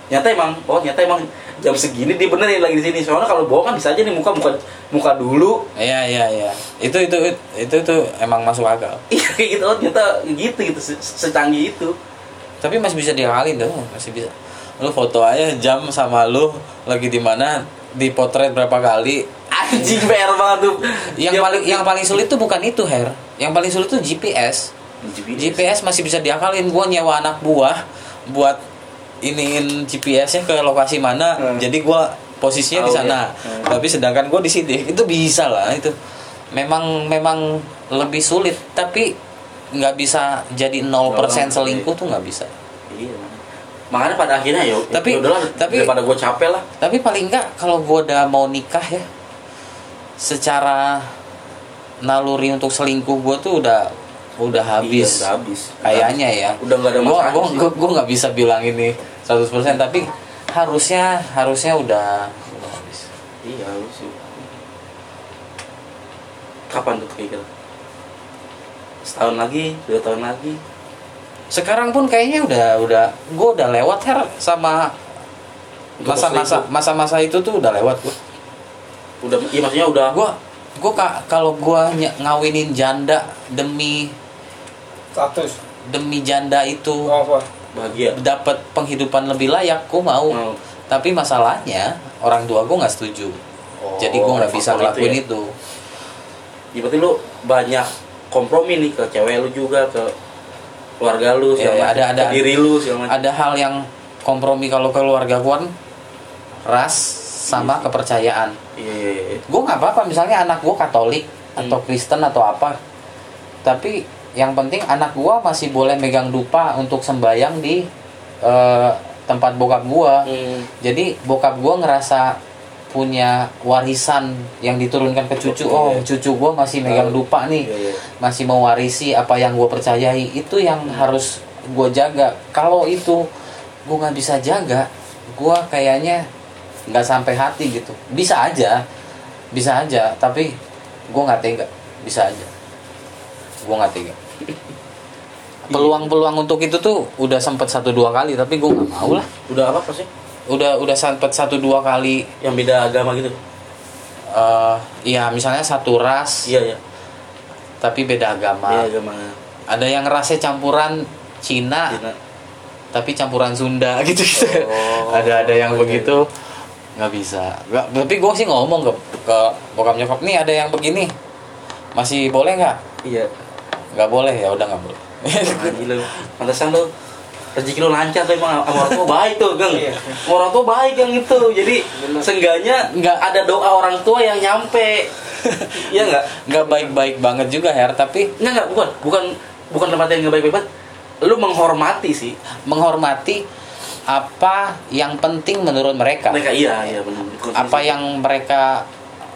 nyata emang oh nyata emang jam segini dia benerin lagi di sini. Soalnya kalau bohong kan bisa aja nih muka muka muka dulu. Iya iya iya. Itu itu itu itu emang masuk akal. [LAUGHS] Iya kayak gitu. Oh nyata gitu gitu. Se- secanggih itu. Tapi masih bisa diakalin tuh masih bisa. Lu foto aja jam sama lu lagi di mana dipotret berapa kali. Anjing PR banget tuh. Yang Dia- paling yang paling sulit tuh bukan itu hair yang paling sulit tuh GPS GPS masih bisa diakalin. Gua nyewa anak buah buat iniin GPS-nya ke lokasi mana. Hmm. jadi gua posisinya di Tahu sana. ya. Hmm. tapi sedangkan gua di sini itu bisa lah itu. Memang memang lebih sulit. Tapi nggak bisa jadi 0% Orang, selingkuh tuh nggak bisa. Iya makanya pada akhirnya ya Tapi- ya udahlah tapi- daripada gue capek lah. tapi paling enggak kalau gua udah mau nikah ya secara naluri untuk selingkuh gua tuh udah udah habis Iya, udah habis. kayaknya ya. udah nggak ada masalah gua, gua nggak bisa bilang ini 100% tapi harusnya harusnya udah udah habis iya sih. Kapan tuh kayak gitu setahun lagi? Dua tahun lagi sekarang pun kayaknya udah udah gua udah lewat her sama masa-masa masa-masa itu tuh udah lewat gua. Udah iya maksudnya udah. Gua gua ka- kalau gua ny- ngawinin janda demi status. demi janda itu oh, bahagia. dapat penghidupan lebih layak gua mau. Mau. tapi masalahnya orang tua gua nggak setuju. Oh, jadi gua nggak bisa faktor itu ngelakuin ya. itu, ya berarti lu banyak kompromi nih ke cewek lu juga ke keluarga lu iya, macam, ada- ada- diri lu ada hal yang kompromi kalau keluarga gua kan ras sama Iya. kepercayaan. Iya iya iya. Gue nggak apa-apa misalnya anak gue Katolik atau Kristen atau apa. Tapi yang penting anak gua masih boleh megang dupa untuk sembayang di eh, tempat bokap gua. Hmm. jadi bokap gua ngerasa punya warisan yang diturunkan ke cucu. Oh cucu gua masih megang dupa nih. Iya, iya. masih mewarisi apa yang gue percayai. Itu yang harus gue jaga. Kalau itu gue nggak bisa jaga gue kayaknya nggak sampai hati gitu. Bisa aja. Bisa aja tapi gue nggak tega. Bisa aja. Gue nggak tega. [LAUGHS] Peluang-peluang untuk itu tuh udah sempet satu dua kali tapi gue nggak mau lah. Udah apa sih? Udah udah sempet satu dua kali Yang beda agama gitu. eh ya misalnya satu ras Iya, iya. tapi beda agama Iya, agama. ada yang rasnya campuran Cina Cina. tapi campuran Sunda [LAUGHS] gitu gitu Oh, ada ada yang iya, begitu nggak bisa nggak tapi gue sih ngomong ke ke bokap nyokap nih ada yang begini masih boleh nggak Iya. nggak boleh ya udah nggak boleh lu. Pantesan lu rezeki lu lancar tuh emang sama orang tua baik tuh, Gang. Iya. Orang tua baik yang gitu. Jadi Bener. seenggaknya Nggak. ada doa orang tua yang nyampe. [LAUGHS] Iya enggak? nggak baik-baik banget juga Her tapi Enggak enggak, bukan. Bukan bukan tempat yang enggak baik-baik banget. Lu menghormati sih. menghormati apa yang penting menurut mereka Mereka iya, iya benar. apa yang mereka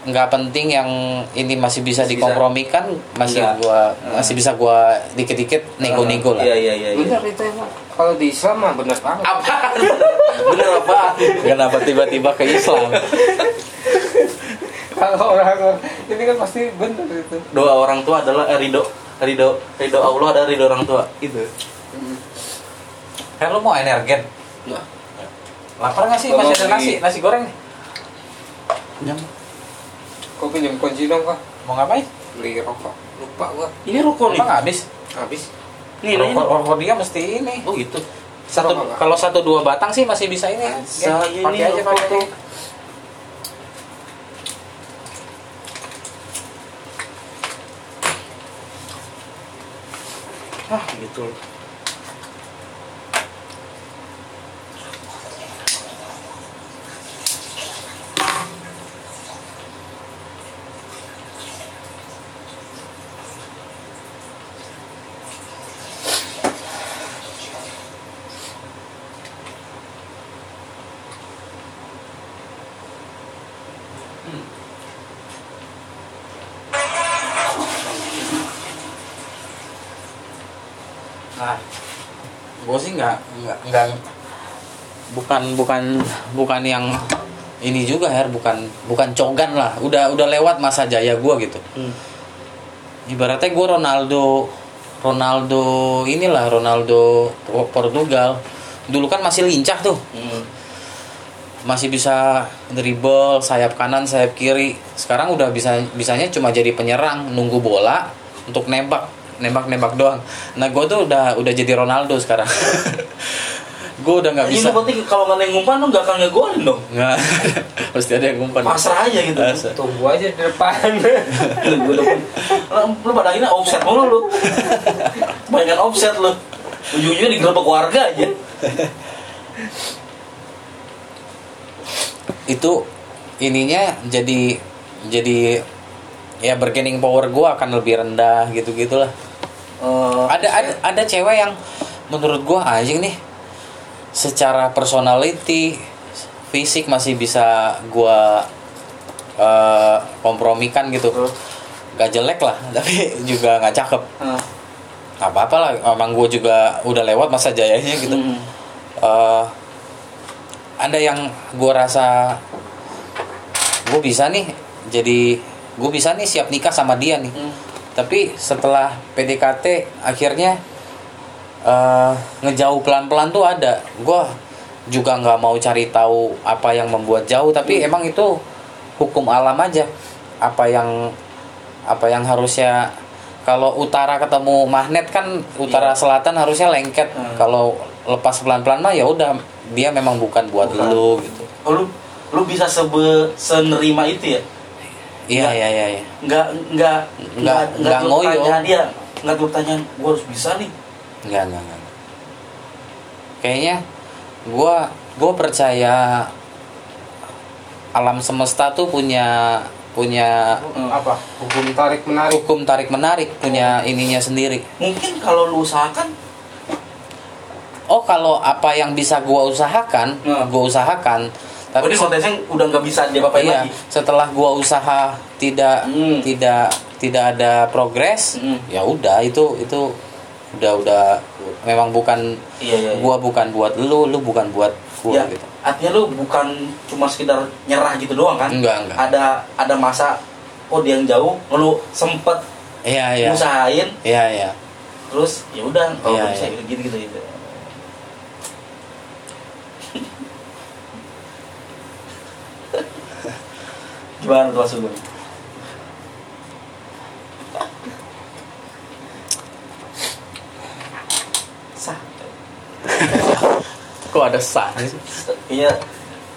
nggak penting yang ini masih bisa Masih bisa. dikompromikan masih Enggak. gua Hmm. masih bisa gua dikit-dikit nego-nego lah Iya, iya, iya. iya. bener itu emang kalau di Islam mah bener banget Apa? [LAUGHS] Bener apa? kenapa tiba-tiba ke Islam kalau orang ini kan pasti bener itu Doa orang tua adalah eh, ridho ridho ridho Allah ada ridho orang tua. Itu. Her lu mau energen Enggak. lapar nggak sih masih ada nasi nasi goreng nih kok pinjam kunci dong kak mau ngapain beli rokok lupa gua Ini rokok nih. habis habis Nih, ini. rokok, rokok dia mesti ini Oh gitu. satu kalau satu dua batang sih masih bisa ini ya. Pakai aja pakai. Ah, gitu gue sih nggak bukan bukan bukan yang ini juga her. Bukan bukan cogan lah. Udah udah lewat masa jaya gue gitu. Hmm. ibaratnya gue Ronaldo Ronaldo inilah Ronaldo Portugal. Dulu kan masih lincah tuh. Hmm. masih bisa dribble sayap kanan sayap kiri. Sekarang udah bisa bisanya cuma jadi penyerang nunggu bola untuk nembak nembak nembak doang nah gue tuh udah udah jadi Ronaldo sekarang [LAUGHS] gue udah nggak Ini bisa lu berarti kalau nggak yang ngumpan lu nggak akan ngegolin dong. nggak [LAUGHS] pasti ada yang ngumpan Pasrah aja gitu. Pasrah. tunggu aja di depan [LAUGHS] Lu lu pada akhirnya offset mulu lu. Banyak offset lu. Ujung-ujungnya digerebek warga aja. itu ininya jadi jadi ya bargaining power gue akan lebih rendah gitu gitulah Eh, ada ada ada cewek yang menurut gua anjing nih secara personality fisik masih bisa gua eh, kompromikan gitu. Gak jelek lah [LAUGHS] tapi juga nggak cakep. Eh, nggak apa-apa lah emang gue juga udah lewat masa jayanya gitu. Hmm. Eh, ada yang gue rasa gue bisa nih jadi gue bisa nih siap nikah sama dia nih. Hmm. Tapi setelah PDKT akhirnya eh, ngejauh pelan-pelan tuh ada gue juga nggak mau cari tahu apa yang membuat jauh tapi emang itu hukum alam aja apa yang apa yang harusnya kalau utara ketemu magnet kan utara selatan harusnya lengket Hmm. kalau lepas pelan-pelan mah ya udah dia memang bukan buat Bukan. lu gitu Oh, lu lu bisa sebe senerima itu ya? Iya iya iya iya Nggak nggak Nggak- nggak tuh ngoyo. pertanyaan dia nggak tuh pertanyaan gue harus bisa nih. Enggak, enggak, enggak. Kayaknya gua gua percaya alam semesta tuh punya punya Hmm. apa hukum tarik menarik hukum tarik menarik punya ininya sendiri mungkin kalau lu usahakan oh kalau apa yang bisa gua usahakan Hmm. gua usahakan tapi tapi konteksnya udah nggak bisa dia apain iya, lagi setelah gua usaha tidak Hmm. tidak tidak ada progres Hmm. ya udah itu itu udah udah memang bukan iya iya, iya. gua bukan buat lu lu bukan buat gua ya, gitu artinya lu bukan cuma sekedar nyerah gitu doang kan enggak enggak ada ada masa oh dia yang jauh lu sempet iya iya usahain iya iya terus ya udah kalau Iya, bisa iya. gitu gitu gitu gimana tuh sah [LAUGHS] kok ada sah kayaknya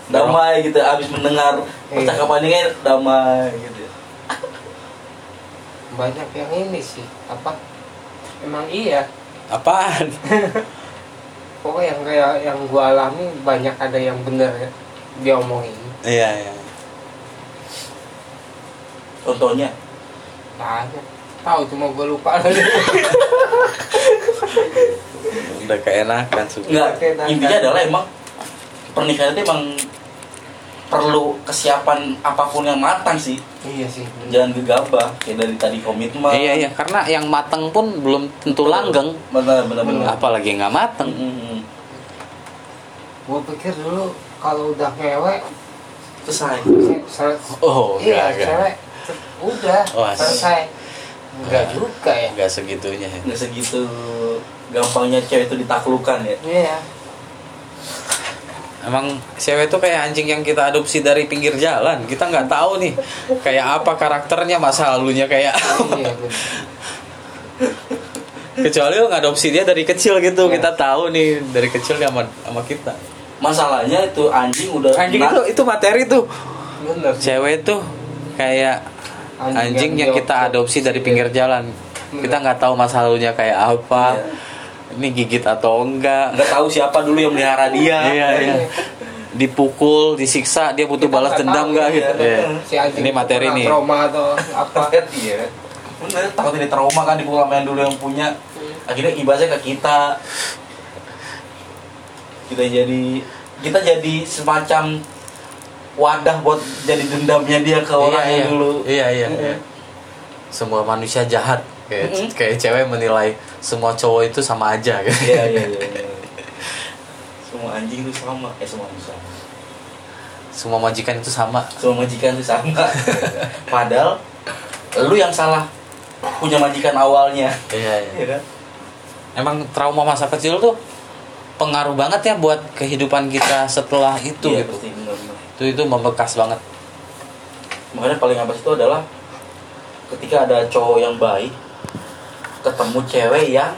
damai gitu abis mendengar Iya. percakapan ini kan damai gitu. Banyak yang ini sih apa? Emang iya. Apaan? [LAUGHS] Pokoknya yang kayak yang gua alami banyak ada yang bener ya dia omongin iya iya contohnya? Banyak tahu cuma gua lupa [LAUGHS] udah keenakan suka Enggak, dan- intinya adalah emang pernikahan itu emang perlu kesiapan apa pun yang matang sih. iya sih Jangan gegabah kayak dari tadi komitmen. iya iya karena yang mateng pun belum tentu langgeng. Benar benar benar. apalagi nggak mateng Mm-mm. gua pikir dulu kalau udah ngewek Selesai. se- se- oh iya cewek udah Wah, selesai enggak juga ya enggak segitunya ya Nggak segitu gampangnya cewek itu ditaklukkan ya. iya Emang cewek itu kayak anjing yang kita adopsi dari pinggir jalan. Kita nggak tahu nih kayak apa karakternya, masa lalunya kayak iya. Kecuali lo ngadopsi dia dari kecil gitu, Iya. kita tahu nih dari kecil dia sama, sama kita. Masalahnya itu anjing udah Anjing itu itu materi tuh. bener. Cewek tuh kayak Anjing anjing yang yang kita adopsi dari pinggir jalan. Kita nggak tahu masa lalunya kayak apa. Ini gigit atau enggak. nggak tahu siapa dulu yang melihara dia. Iya, iya. Dipukul, disiksa, dia butuh Kita balas dendam nggak iya. gitu. Iya. si anjing Ini materi nih. trauma atau apa [LAUGHS] Iya. Bener, takut ini trauma kan di yang dulu yang punya. Akhirnya ibasnya ke kita. Kita jadi kita jadi semacam wadah buat jadi dendamnya dia ke orang iya, yang dulu. Iya, iya, iya. Semua manusia jahat. Kayak, Mm-mm. kayak cewek menilai semua cowok itu sama aja gitu. Iya, iya, iya. [LAUGHS] iya. Semua anjing itu sama. Eh, semua anjing sama. Semua majikan itu sama. Semua majikan itu sama. [LAUGHS] Padahal lu yang salah punya majikan awalnya. Iya, iya. Iya kan? Emang trauma masa kecil tuh pengaruh banget ya buat kehidupan kita setelah itu Iya, gitu. pasti benar-benar. Itu itu membekas banget. makanya paling abas itu adalah ketika ada cowok yang baik ketemu cewek yang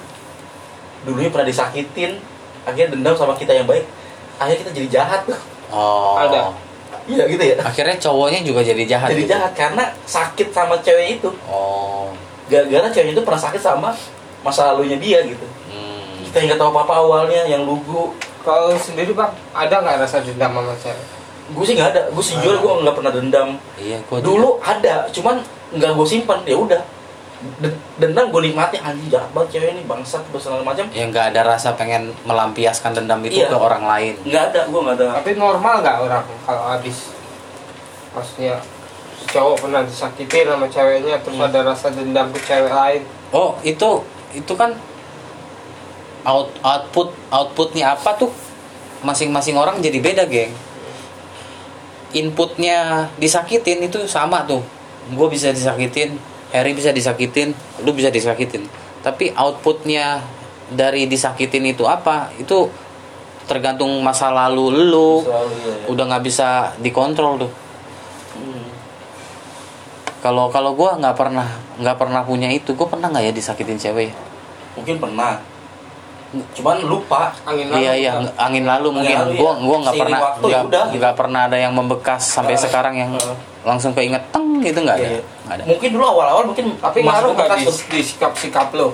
dulunya pernah disakitin akhirnya dendam sama kita yang baik akhirnya kita jadi jahat tuh Oh. Ada. iya gitu ya Akhirnya cowoknya juga jadi jahat. jadi gitu. jahat karena sakit sama cewek itu Oh. gara-gara cewek itu pernah sakit sama masa lalunya dia gitu Hmm. kita nggak tahu apa-apa awalnya yang lugu kalau sendiri bang ada nggak rasa dendam sama cewek gue sih nggak ada. Gue sih jujur gue nggak pernah dendam. Iya, gua dulu ada cuman nggak gue simpan ya udah. Den- dendam gue nikmati. Anjing jahat banget cewek ini bangsat segala macam. Ya nggak ada rasa pengen melampiaskan dendam itu Iya. ke orang lain. nggak ada gue nggak ada. Tapi normal nggak orang kalau habis? Maksudnya si cowok pernah disakitin sama ceweknya terus Hmm. ada rasa dendam ke cewek lain? Oh, itu itu kan out, output outputnya apa tuh? Masing-masing orang jadi beda, geng. Inputnya disakitin itu sama tuh. Gue bisa disakitin, Harry bisa disakitin, lu bisa disakitin. Tapi outputnya dari disakitin itu apa? Itu tergantung masa lalu lu. Selalu, iya, iya. Udah nggak bisa dikontrol tuh. Hmm. Kalau kalau gue nggak pernah nggak pernah punya itu, gue pernah nggak ya disakitin cewek? ya? mungkin pernah cuman lupa angin lalu Iya iya Bang. angin lalu mungkin lalu, gua iya. gua nggak pernah nggak ya nggak pernah ada yang membekas sampai Heeh. sekarang yang Heeh. langsung keinget teng gitu nggak ada Iya, iya. nggak ada mungkin dulu awal-awal mungkin tapi ngaruh nggak di, di sikap sikap lo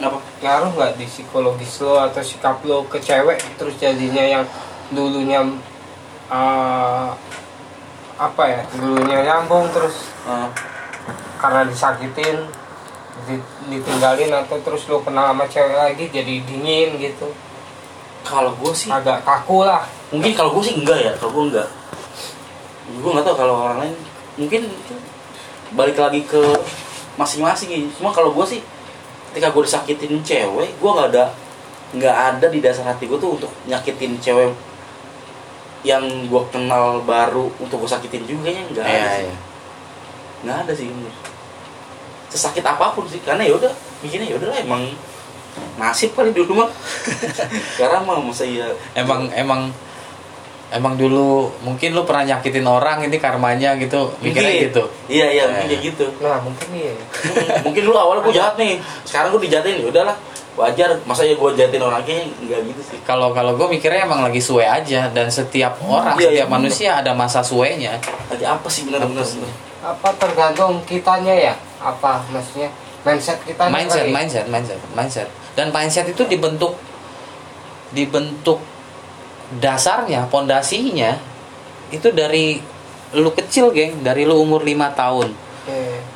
apa ngaruh nggak di psikologis lo atau sikap lo ke cewek terus jadinya yang dulunya uh, apa ya dulunya nyambung terus Ah, karena disakitin di- ditinggalin atau terus lu kenal sama cewek lagi jadi dingin gitu kalau gue sih agak kaku lah mungkin kalau gue sih enggak ya kalau gue enggak gue nggak tahu kalau orang lain mungkin itu balik lagi ke masing-masing ya. cuma kalau gue sih ketika gue disakitin cewek gue nggak ada nggak ada di dasar hati gue tuh untuk nyakitin cewek yang gue kenal baru untuk gue sakitin juga kayaknya nggak ada Iya, sih iya. nggak ada sih. Sesakit apa pun sih karena ya udah mikirnya ya udah emang nasib kali dulu mah. [LAUGHS] Sekarang mah masa iya. Emang emang emang dulu mungkin lu pernah nyakitin orang ini karmanya gitu mikirnya Mungkin. gitu. Iya iya mungkin Eh. kayak gitu. Nah mungkin iya. [LAUGHS] Mungkin dulu awalnya gue jahat nih sekarang gue dijahatin ya udahlah wajar. Masa ya gue jahatin orang kayaknya nggak gitu sih. Kalau kalau gue mikirnya emang lagi suwe aja dan setiap orang Iya, setiap iya. manusia ada masa suwenya. Lagi apa sih benar-benar Apa tergantung kitanya ya? Apa maksudnya? Mindset kita mindset mindset mindset mindset. Dan mindset itu dibentuk dibentuk dasarnya pondasinya itu dari lu kecil geng. Dari lu umur lima tahun.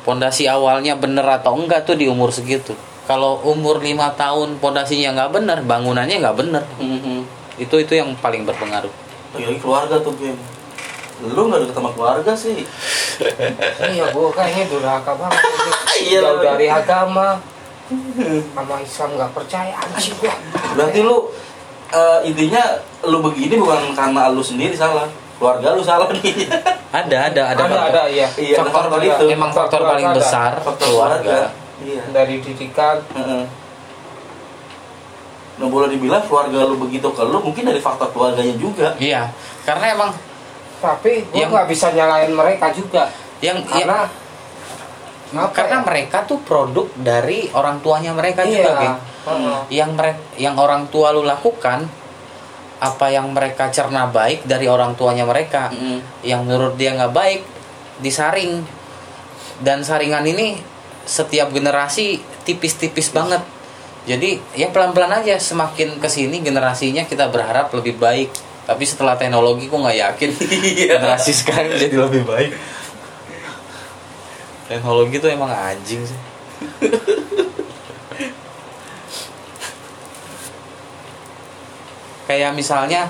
Pondasi awalnya bener atau enggak tuh di umur segitu. Kalau umur lima tahun pondasinya nggak bener bangunannya nggak bener. Itu itu yang paling berpengaruh. Lagi keluarga tuh gue lu nggak deket sama keluarga sih. Iya gua kayaknya durhaka banget. [LAUGHS] Iya, jauh lu. dari agama. Sama Islam nggak percaya anjing gua. Berarti lu eh, intinya lu begini bukan karena lu sendiri salah. Keluarga lu salah nih. [LAUGHS] Ada ada ada ada faktor, ada iya. Iya, faktor faktor itu. emang faktor Faktor paling ada. besar faktor keluarga. iya. Dari didikan. Heeh. Nah boleh dibilang keluarga lu begitu ke lu mungkin dari faktor keluarganya juga. iya karena emang tapi Yang- nggak bisa nyalain mereka juga. Yang yang- karena apa karena ya? mereka tuh produk dari orang tuanya mereka iya. juga geng. Heeh. yang mereka yang orang tua lu lakukan apa yang mereka cerna baik dari orang tuanya mereka yang menurut dia nggak baik disaring. Dan saringan ini setiap generasi tipis-tipis banget. Jadi ya pelan-pelan aja semakin ke sini generasinya kita berharap lebih baik tapi setelah teknologi kok nggak yakin. [LAUGHS] Generasi sekarang jadi lebih baik. Teknologi tuh emang anjing sih. Kayak misalnya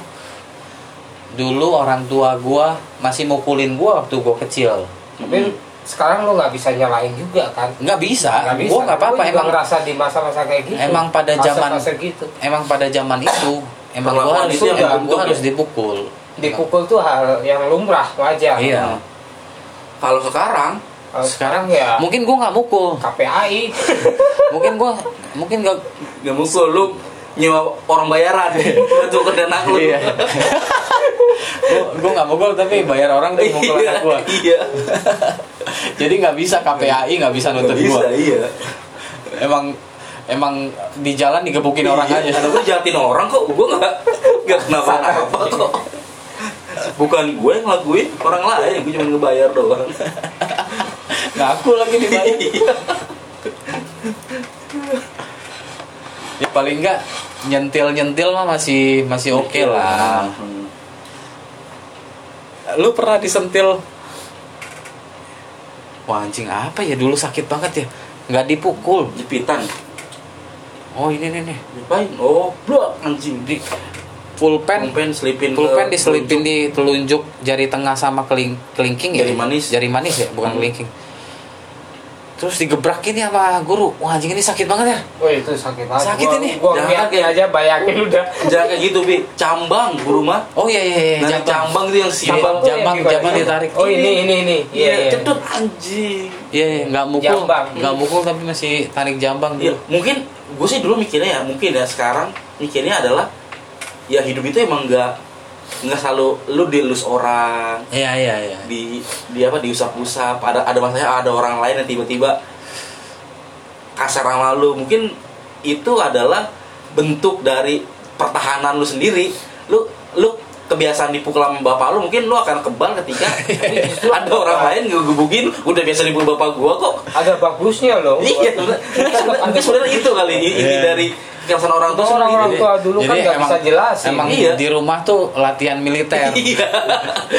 dulu orang tua gua masih mukulin gua waktu gua kecil. Tapi sekarang lo nggak bisa nyalain juga kan? Nggak bisa, bisa. gua nggak apa-apa emang ngerasa di masa-masa kayak gitu. emang pada zaman- masa gitu. emang pada zaman itu emang gua harus itu emang gua harus ya? dipukul. Dipukul tuh hal yang lumrah wajar. Iya. Kalau sekarang Kalau sekarang ya mungkin gua nggak mukul. KPAI [LAUGHS] mungkin gua mungkin nggak nggak mukul lu nyewa orang bayaran. [LAUGHS] Untuk ke dana lu. iya. Gua gua nggak mukul tapi bayar orang tuh mukul anak gua. Iya. [LAUGHS] jadi nggak bisa KPAI nggak bisa nuntut bisa, gua. iya. emang emang di jalan digebukin orang Iya, aja Karena gue jahatin orang kok, gue nggak nggak kenapa-napa kok. Bukan gue yang ngelakuin, orang lain gue cuma ngebayar doang. ngaku lagi dibayar [LAUGHS] Iya. ya paling enggak nyentil nyentil mah masih masih oke lah Hmm. lu pernah disentil wah anjing apa ya dulu sakit banget ya nggak dipukul Jepitan. Oh ini nih nih Ngapain? Oh, blok anjing. di pulpen Pulpen selipin pulpen diselipin di telunjuk jari tengah sama keling kelingking ya Jari manis. jari manis ya bukan Hmm. kelingking terus digebrakin ya sama guru wah anjing ini sakit banget ya oh itu sakit banget Sakit Gua- ini. gua Jangan ngeliatin kayak- aja bayangin udah Jangan kayak gitu, Bi. Cambang, Bu rumah. oh iya iya iya Nah, jambang cambang itu yang Iya, simpang. tuh jambang yang gimana? jambang ditarik oh ini ini ini iya Iya, iya cedot anjing. iya iya, nggak mukul Jambang. nggak mukul tapi masih tarik jambang Iya, dulu mungkin gue sih dulu mikirnya ya, mungkin ya sekarang mikirnya adalah ya hidup itu emang nggak nggak selalu lu dielus orang. Iya iya iya. Di di apa diusap-usap. Ada ada masanya ada orang lain yang tiba-tiba kasar sama lu. Mungkin itu adalah bentuk dari pertahanan lu sendiri. Lu lu kebiasaan dipukul sama bapak lu mungkin lu akan kebal ketika justru [LAUGHS] ada orang lain ngegebukin udah biasa dipukul bapak gua kok. Ada bagusnya loh. Iya sebenarnya- sebenarnya sebenarnya itu kali i- inti Iya. dari kebiasaan orang tua orang-orang itu. tua dulu kan nggak bisa jelasin. emang Iya. di rumah tuh latihan militer [LAUGHS] Iya.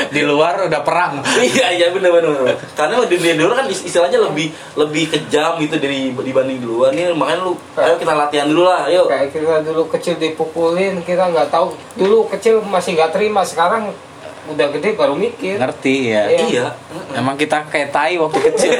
di luar udah perang iya iya benar benar karena di dunia luar kan istilahnya lebih lebih kejam gitu dari dibanding di luar nih makanya lu ayo kita latihan dulu lah ayo Kayak kita dulu kecil dipukulin, kita nggak tahu. Dulu kecil masih nggak terima, sekarang udah gede baru mikir. ngerti ya Iya. iya emang kita kayak tai waktu kecil [LAUGHS]